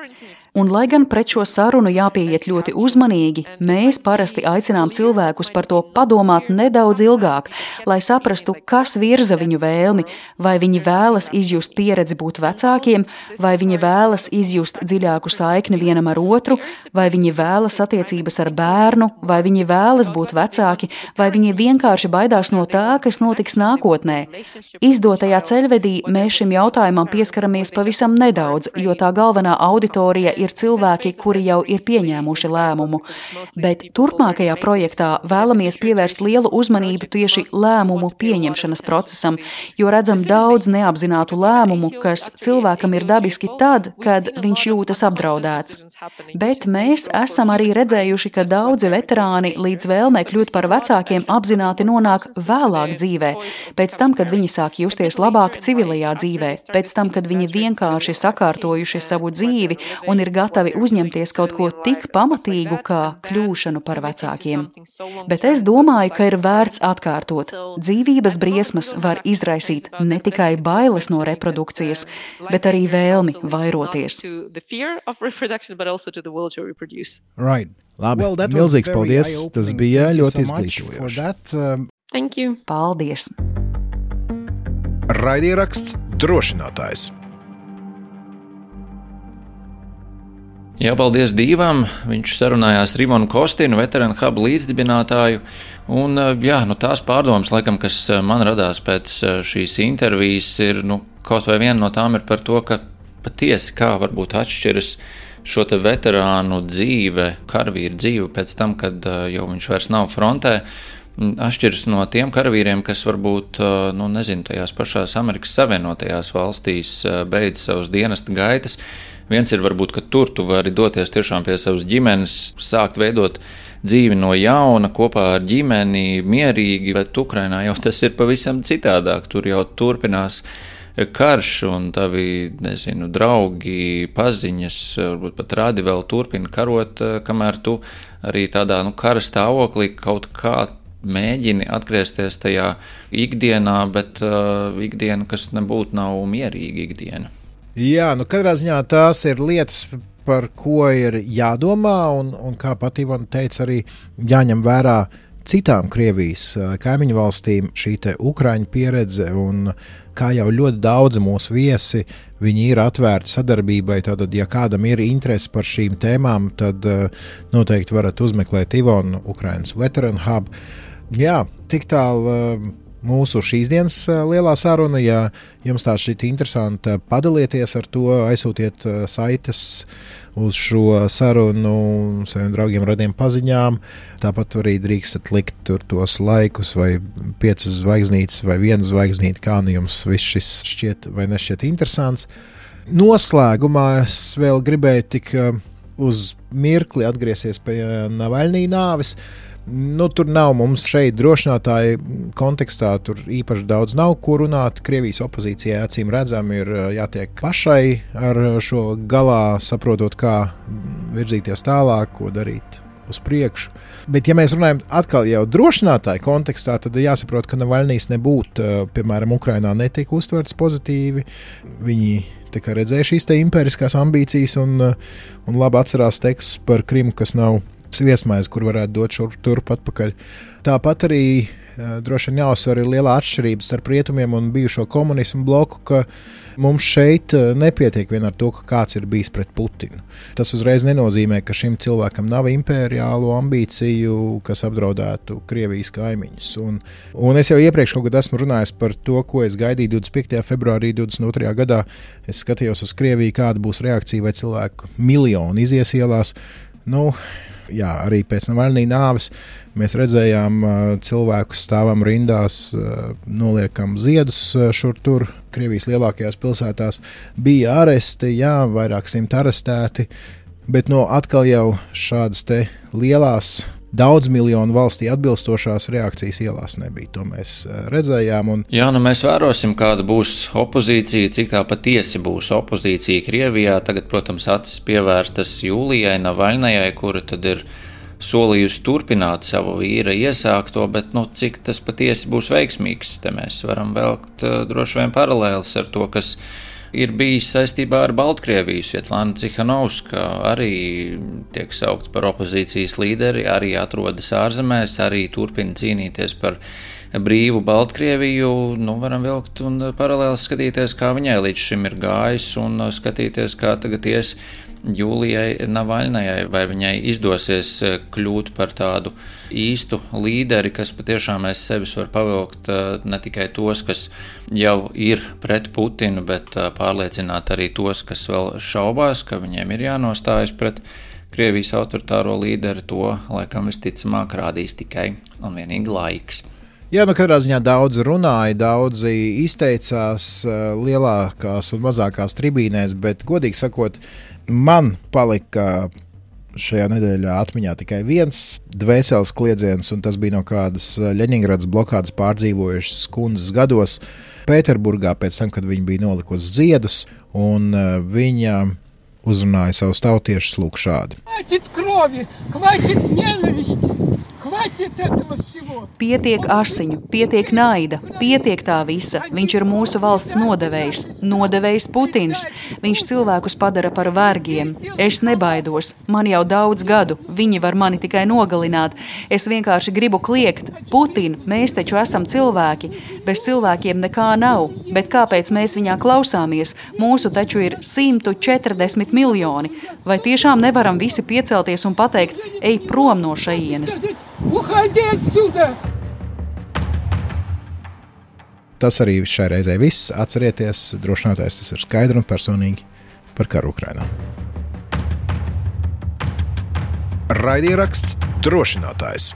Un, lai gan pret šo sarunu jāpieiet ļoti uzmanīgi, mēs parasti aicinām cilvēkus par to padomāt nedaudz ilgāk, lai saprastu, kas virza viņu vēlmi, vai viņi vēlas izjust pieredzi būt vecākiem, vai viņi vēlas izjust dziļāku saikni vienam ar otru, vai viņi vēlas attiecības ar bērnu, vai viņi vēlas būt vecāki, vai viņi vienkārši baidās no tā, kas notiks nākotnē. Izdotajā ceļvedī mēs šim jautājumam pieskaramies pavisam nedaudz, jo tā galvenā auditorija ir ir cilvēki, kuri jau ir pieņēmuši lēmumu, bet turpmākajā projektā vēlamies pievērst lielu uzmanību tieši lēmumu pieņemšanas procesam, jo redzam daudz neapzinātu lēmumu, kas cilvēkam ir dabiski tad, kad viņš jūtas apdraudēts. Bet mēs esam arī redzējuši, ka daudzi veterāni līdz vēlmē kļūt par vecākiem apzināti nonāk vēlāk dzīvē, pēc tam, kad viņi sāk justies labāk civilajā dzīvē, pēc tam, kad viņi vienkārši sakārtojuši savu dzīvi un ir gatavi uzņemties kaut ko tik pamatīgu kā kļūšanu par vecākiem. Bet es domāju, ka ir vērts atkārtot. Dzīvības briesmas var izraisīt ne tikai bailes no reprodukcijas, bet arī vēlmi vairoties. Right. Labi, well, milzīgs paldies. Tas bija ļoti izglītojoši. Um... Paldies! Raidieraksts drošinātājs. Jā, paldies Dīvam. Viņš sarunājās ar Ivanu Kostinu, veterānu hubu līdzdibinātāju. Un, jā, nu, tās pārdomas, laikam, kas man radās pēc šīs intervijas, ir nu, kaut vai viena no tām ir par to, ka patiesi kā varbūt atšķiras šo veterānu dzīve, karavīru dzīve pēc tam, kad jau viņš vairs nav frontē. Atšķiras no tiem karavīriem, kas varbūt, nu, nezinu, tajās pašās Amerikas Savienotajās valstīs beidz savus dienesta gaitas. Viens ir varbūt, ka tur tu vari doties tiešām pie savas ģimenes, sākt veidot dzīvi no jauna, kopā ar ģimeni, mierīgi, bet Ukrainā jau [laughs] tas ir pavisam citādāk. Tur jau turpinās karš, un tavi nezinu, draugi, paziņas, varbūt pat rādi vēl turpina karot, kamēr tu arī tādā nu, kara stāvoklī kaut kā mēģini atgriezties tajā ikdienā, bet uh, ikdiena, kas nebūtu nav mierīga ikdiena. Jā, nu katrā ziņā tās ir lietas, par ko ir jādomā, un, un kā pat Ivana teica, arī jāņem vērā citām Krievijas kaimiņu valstīm šī Ukrāņu pieredze. Kā jau ļoti daudzi mūsu viesi, viņi ir atvērti sadarbībai. Tātad, ja kādam ir interese par šīm tēmām, tad noteikti varat uzmeklēt Ivonu, Ukraiņas Veteran Hub. Jā, tik tālu mūsu šīs dienas lielā saruna. Ja jums tā šķiet interesanti, padalieties ar to, aizsūtiet saites uz šo sarunu saviem draugiem, radiem paziņām. Tāpat arī drīkstat likt tur tos laikus, vai piecas zvaigznītes, vai viena zvaigznīte, kā nu jums viss šis šķiet vai nešķiet interesants. Noslēgumā es vēl gribēju tik uz mirkli atgriezties pie Navaļnī nāves. Nu, tur nav mums šeit drošinātāji kontekstā, tur īpaši daudz nav ko runāt. Krievijas opozīcijai acīm redzam, ir jātiek pašai ar šo galā, saprotot, kā virzīties tālāk, ko darīt uz priekšu. Bet, ja mēs runājam atkal jau drošinātāju kontekstā, tad ir jāsaprot, ka Navaļnijas nebūtu, piemēram, Ukrainā netika uztverts pozitīvi. Viņi redzēja šīs impēriskās ambīcijas un, un labi atcerās teksts par Krimu, kas nav viesmaizi, kur varētu dot šurp turp atpakaļ. Tāpat arī uh, droši vien jāuzsver ir liela atšķirība starp rietumiem un bijušo komunismu bloku, ka mums šeit uh, nepietiek vien ar to, ka kāds ir bijis pret Putinu. Tas uzreiz nenozīmē, ka šim cilvēkam nav imperiālo ambīciju, kas apdraudētu Krievijas kaimiņus. Un, un es jau iepriekš kaut kad esmu runājis par to, ko es gaidīju 25. februārī 22. gadā. Es skatījos uz Krieviju, kāda būs reakcija, vai cilvēku miljoni izies ielās Nu, jā, arī pēc Navaļnī nāves mēs redzējām cilvēkus stāvam rindās, noliekam ziedus šur tur. Krievijas lielākajās pilsētās bija aresti, jā, vairāk simt arestēti, bet no atkal jau šādas lielas daudz miljonu valstī atbilstošās reakcijas ielās nebija. To mēs eh, redzējām. Un... Jā, nu mēs vērosim, kāda būs opozīcija, cik tā patiesi būs opozīcija Krievijā. Tagad, protams, acis pievērstas Jūlijai Navaļnajai, kura tad ir solījusi turpināt savu vīra iesākto, bet nu, cik tas patiesi būs veiksmīgs, te mēs varam velkt uh, droši vien paralēlis ar to, kas ir ir bijis saistībā ar Baltkrieviju. Svetlana Cihanovska arī tiek saukt par opozīcijas līderi, arī atrodas ārzemēs, arī turpina cīnīties par brīvu Baltkrieviju. Nu, varam vilkt un paralēli skatīties, kā viņai līdz šim ir gājis un skatīties, kā tagad ies Jūlijai Navaļnajai, vai viņai izdosies e, kļūt par tādu īstu līderi, kas patiešām aiz sevis var pavilkt e, ne tikai tos, kas jau ir pret Putinu, bet e, pārliecināt arī tos, kas vēl šaubās, ka viņiem ir jānostājas pret Krievijas autoritāro līderi. To, laikam, visticamāk, rādīs tikai un vienīgi laiks. Jā, nu katrā ziņā daudz runāja, daudzi izteicās lielākās un mazākās tribīnēs, bet, godīgi sakot, man palika šajā nedēļā atmiņā tikai viens dvēseles kliedziens, un tas bija no kādas Leņņģeradas blokādes pārdzīvojušas kundzes gados Pēterburgā, pēc tam, kad viņa bija nolikusi ziedus, un uh, viņa uzrunāja savus tautiešus lūk šādi. Kvaitit krovi, kvaitit nenavisti! Pietiek asiņu, pietiek naida, pietiek tā visa. Viņš ir mūsu valsts nodevējs, nodevējs Putins. Viņš cilvēkus padara par vergiem. Es nebaidos, man jau daudz gadu, viņi var mani tikai nogalināt. Es vienkārši gribu kliegt, Putin, mēs taču esam cilvēki. Bez cilvēkiem nekā nav, bet kāpēc mēs viņā klausāmies? Mūsu taču ir 140 miljoni. Vai tiešām nevaram visi piecelties un pateikt, ej prom no šejienes? Уходи отсюда! Tas arī šai reizē viss. Atcerieties, drošinātājs tas ir skaidri un personīgi par karu Ukrajinā. Raidieraksts drošinātājs.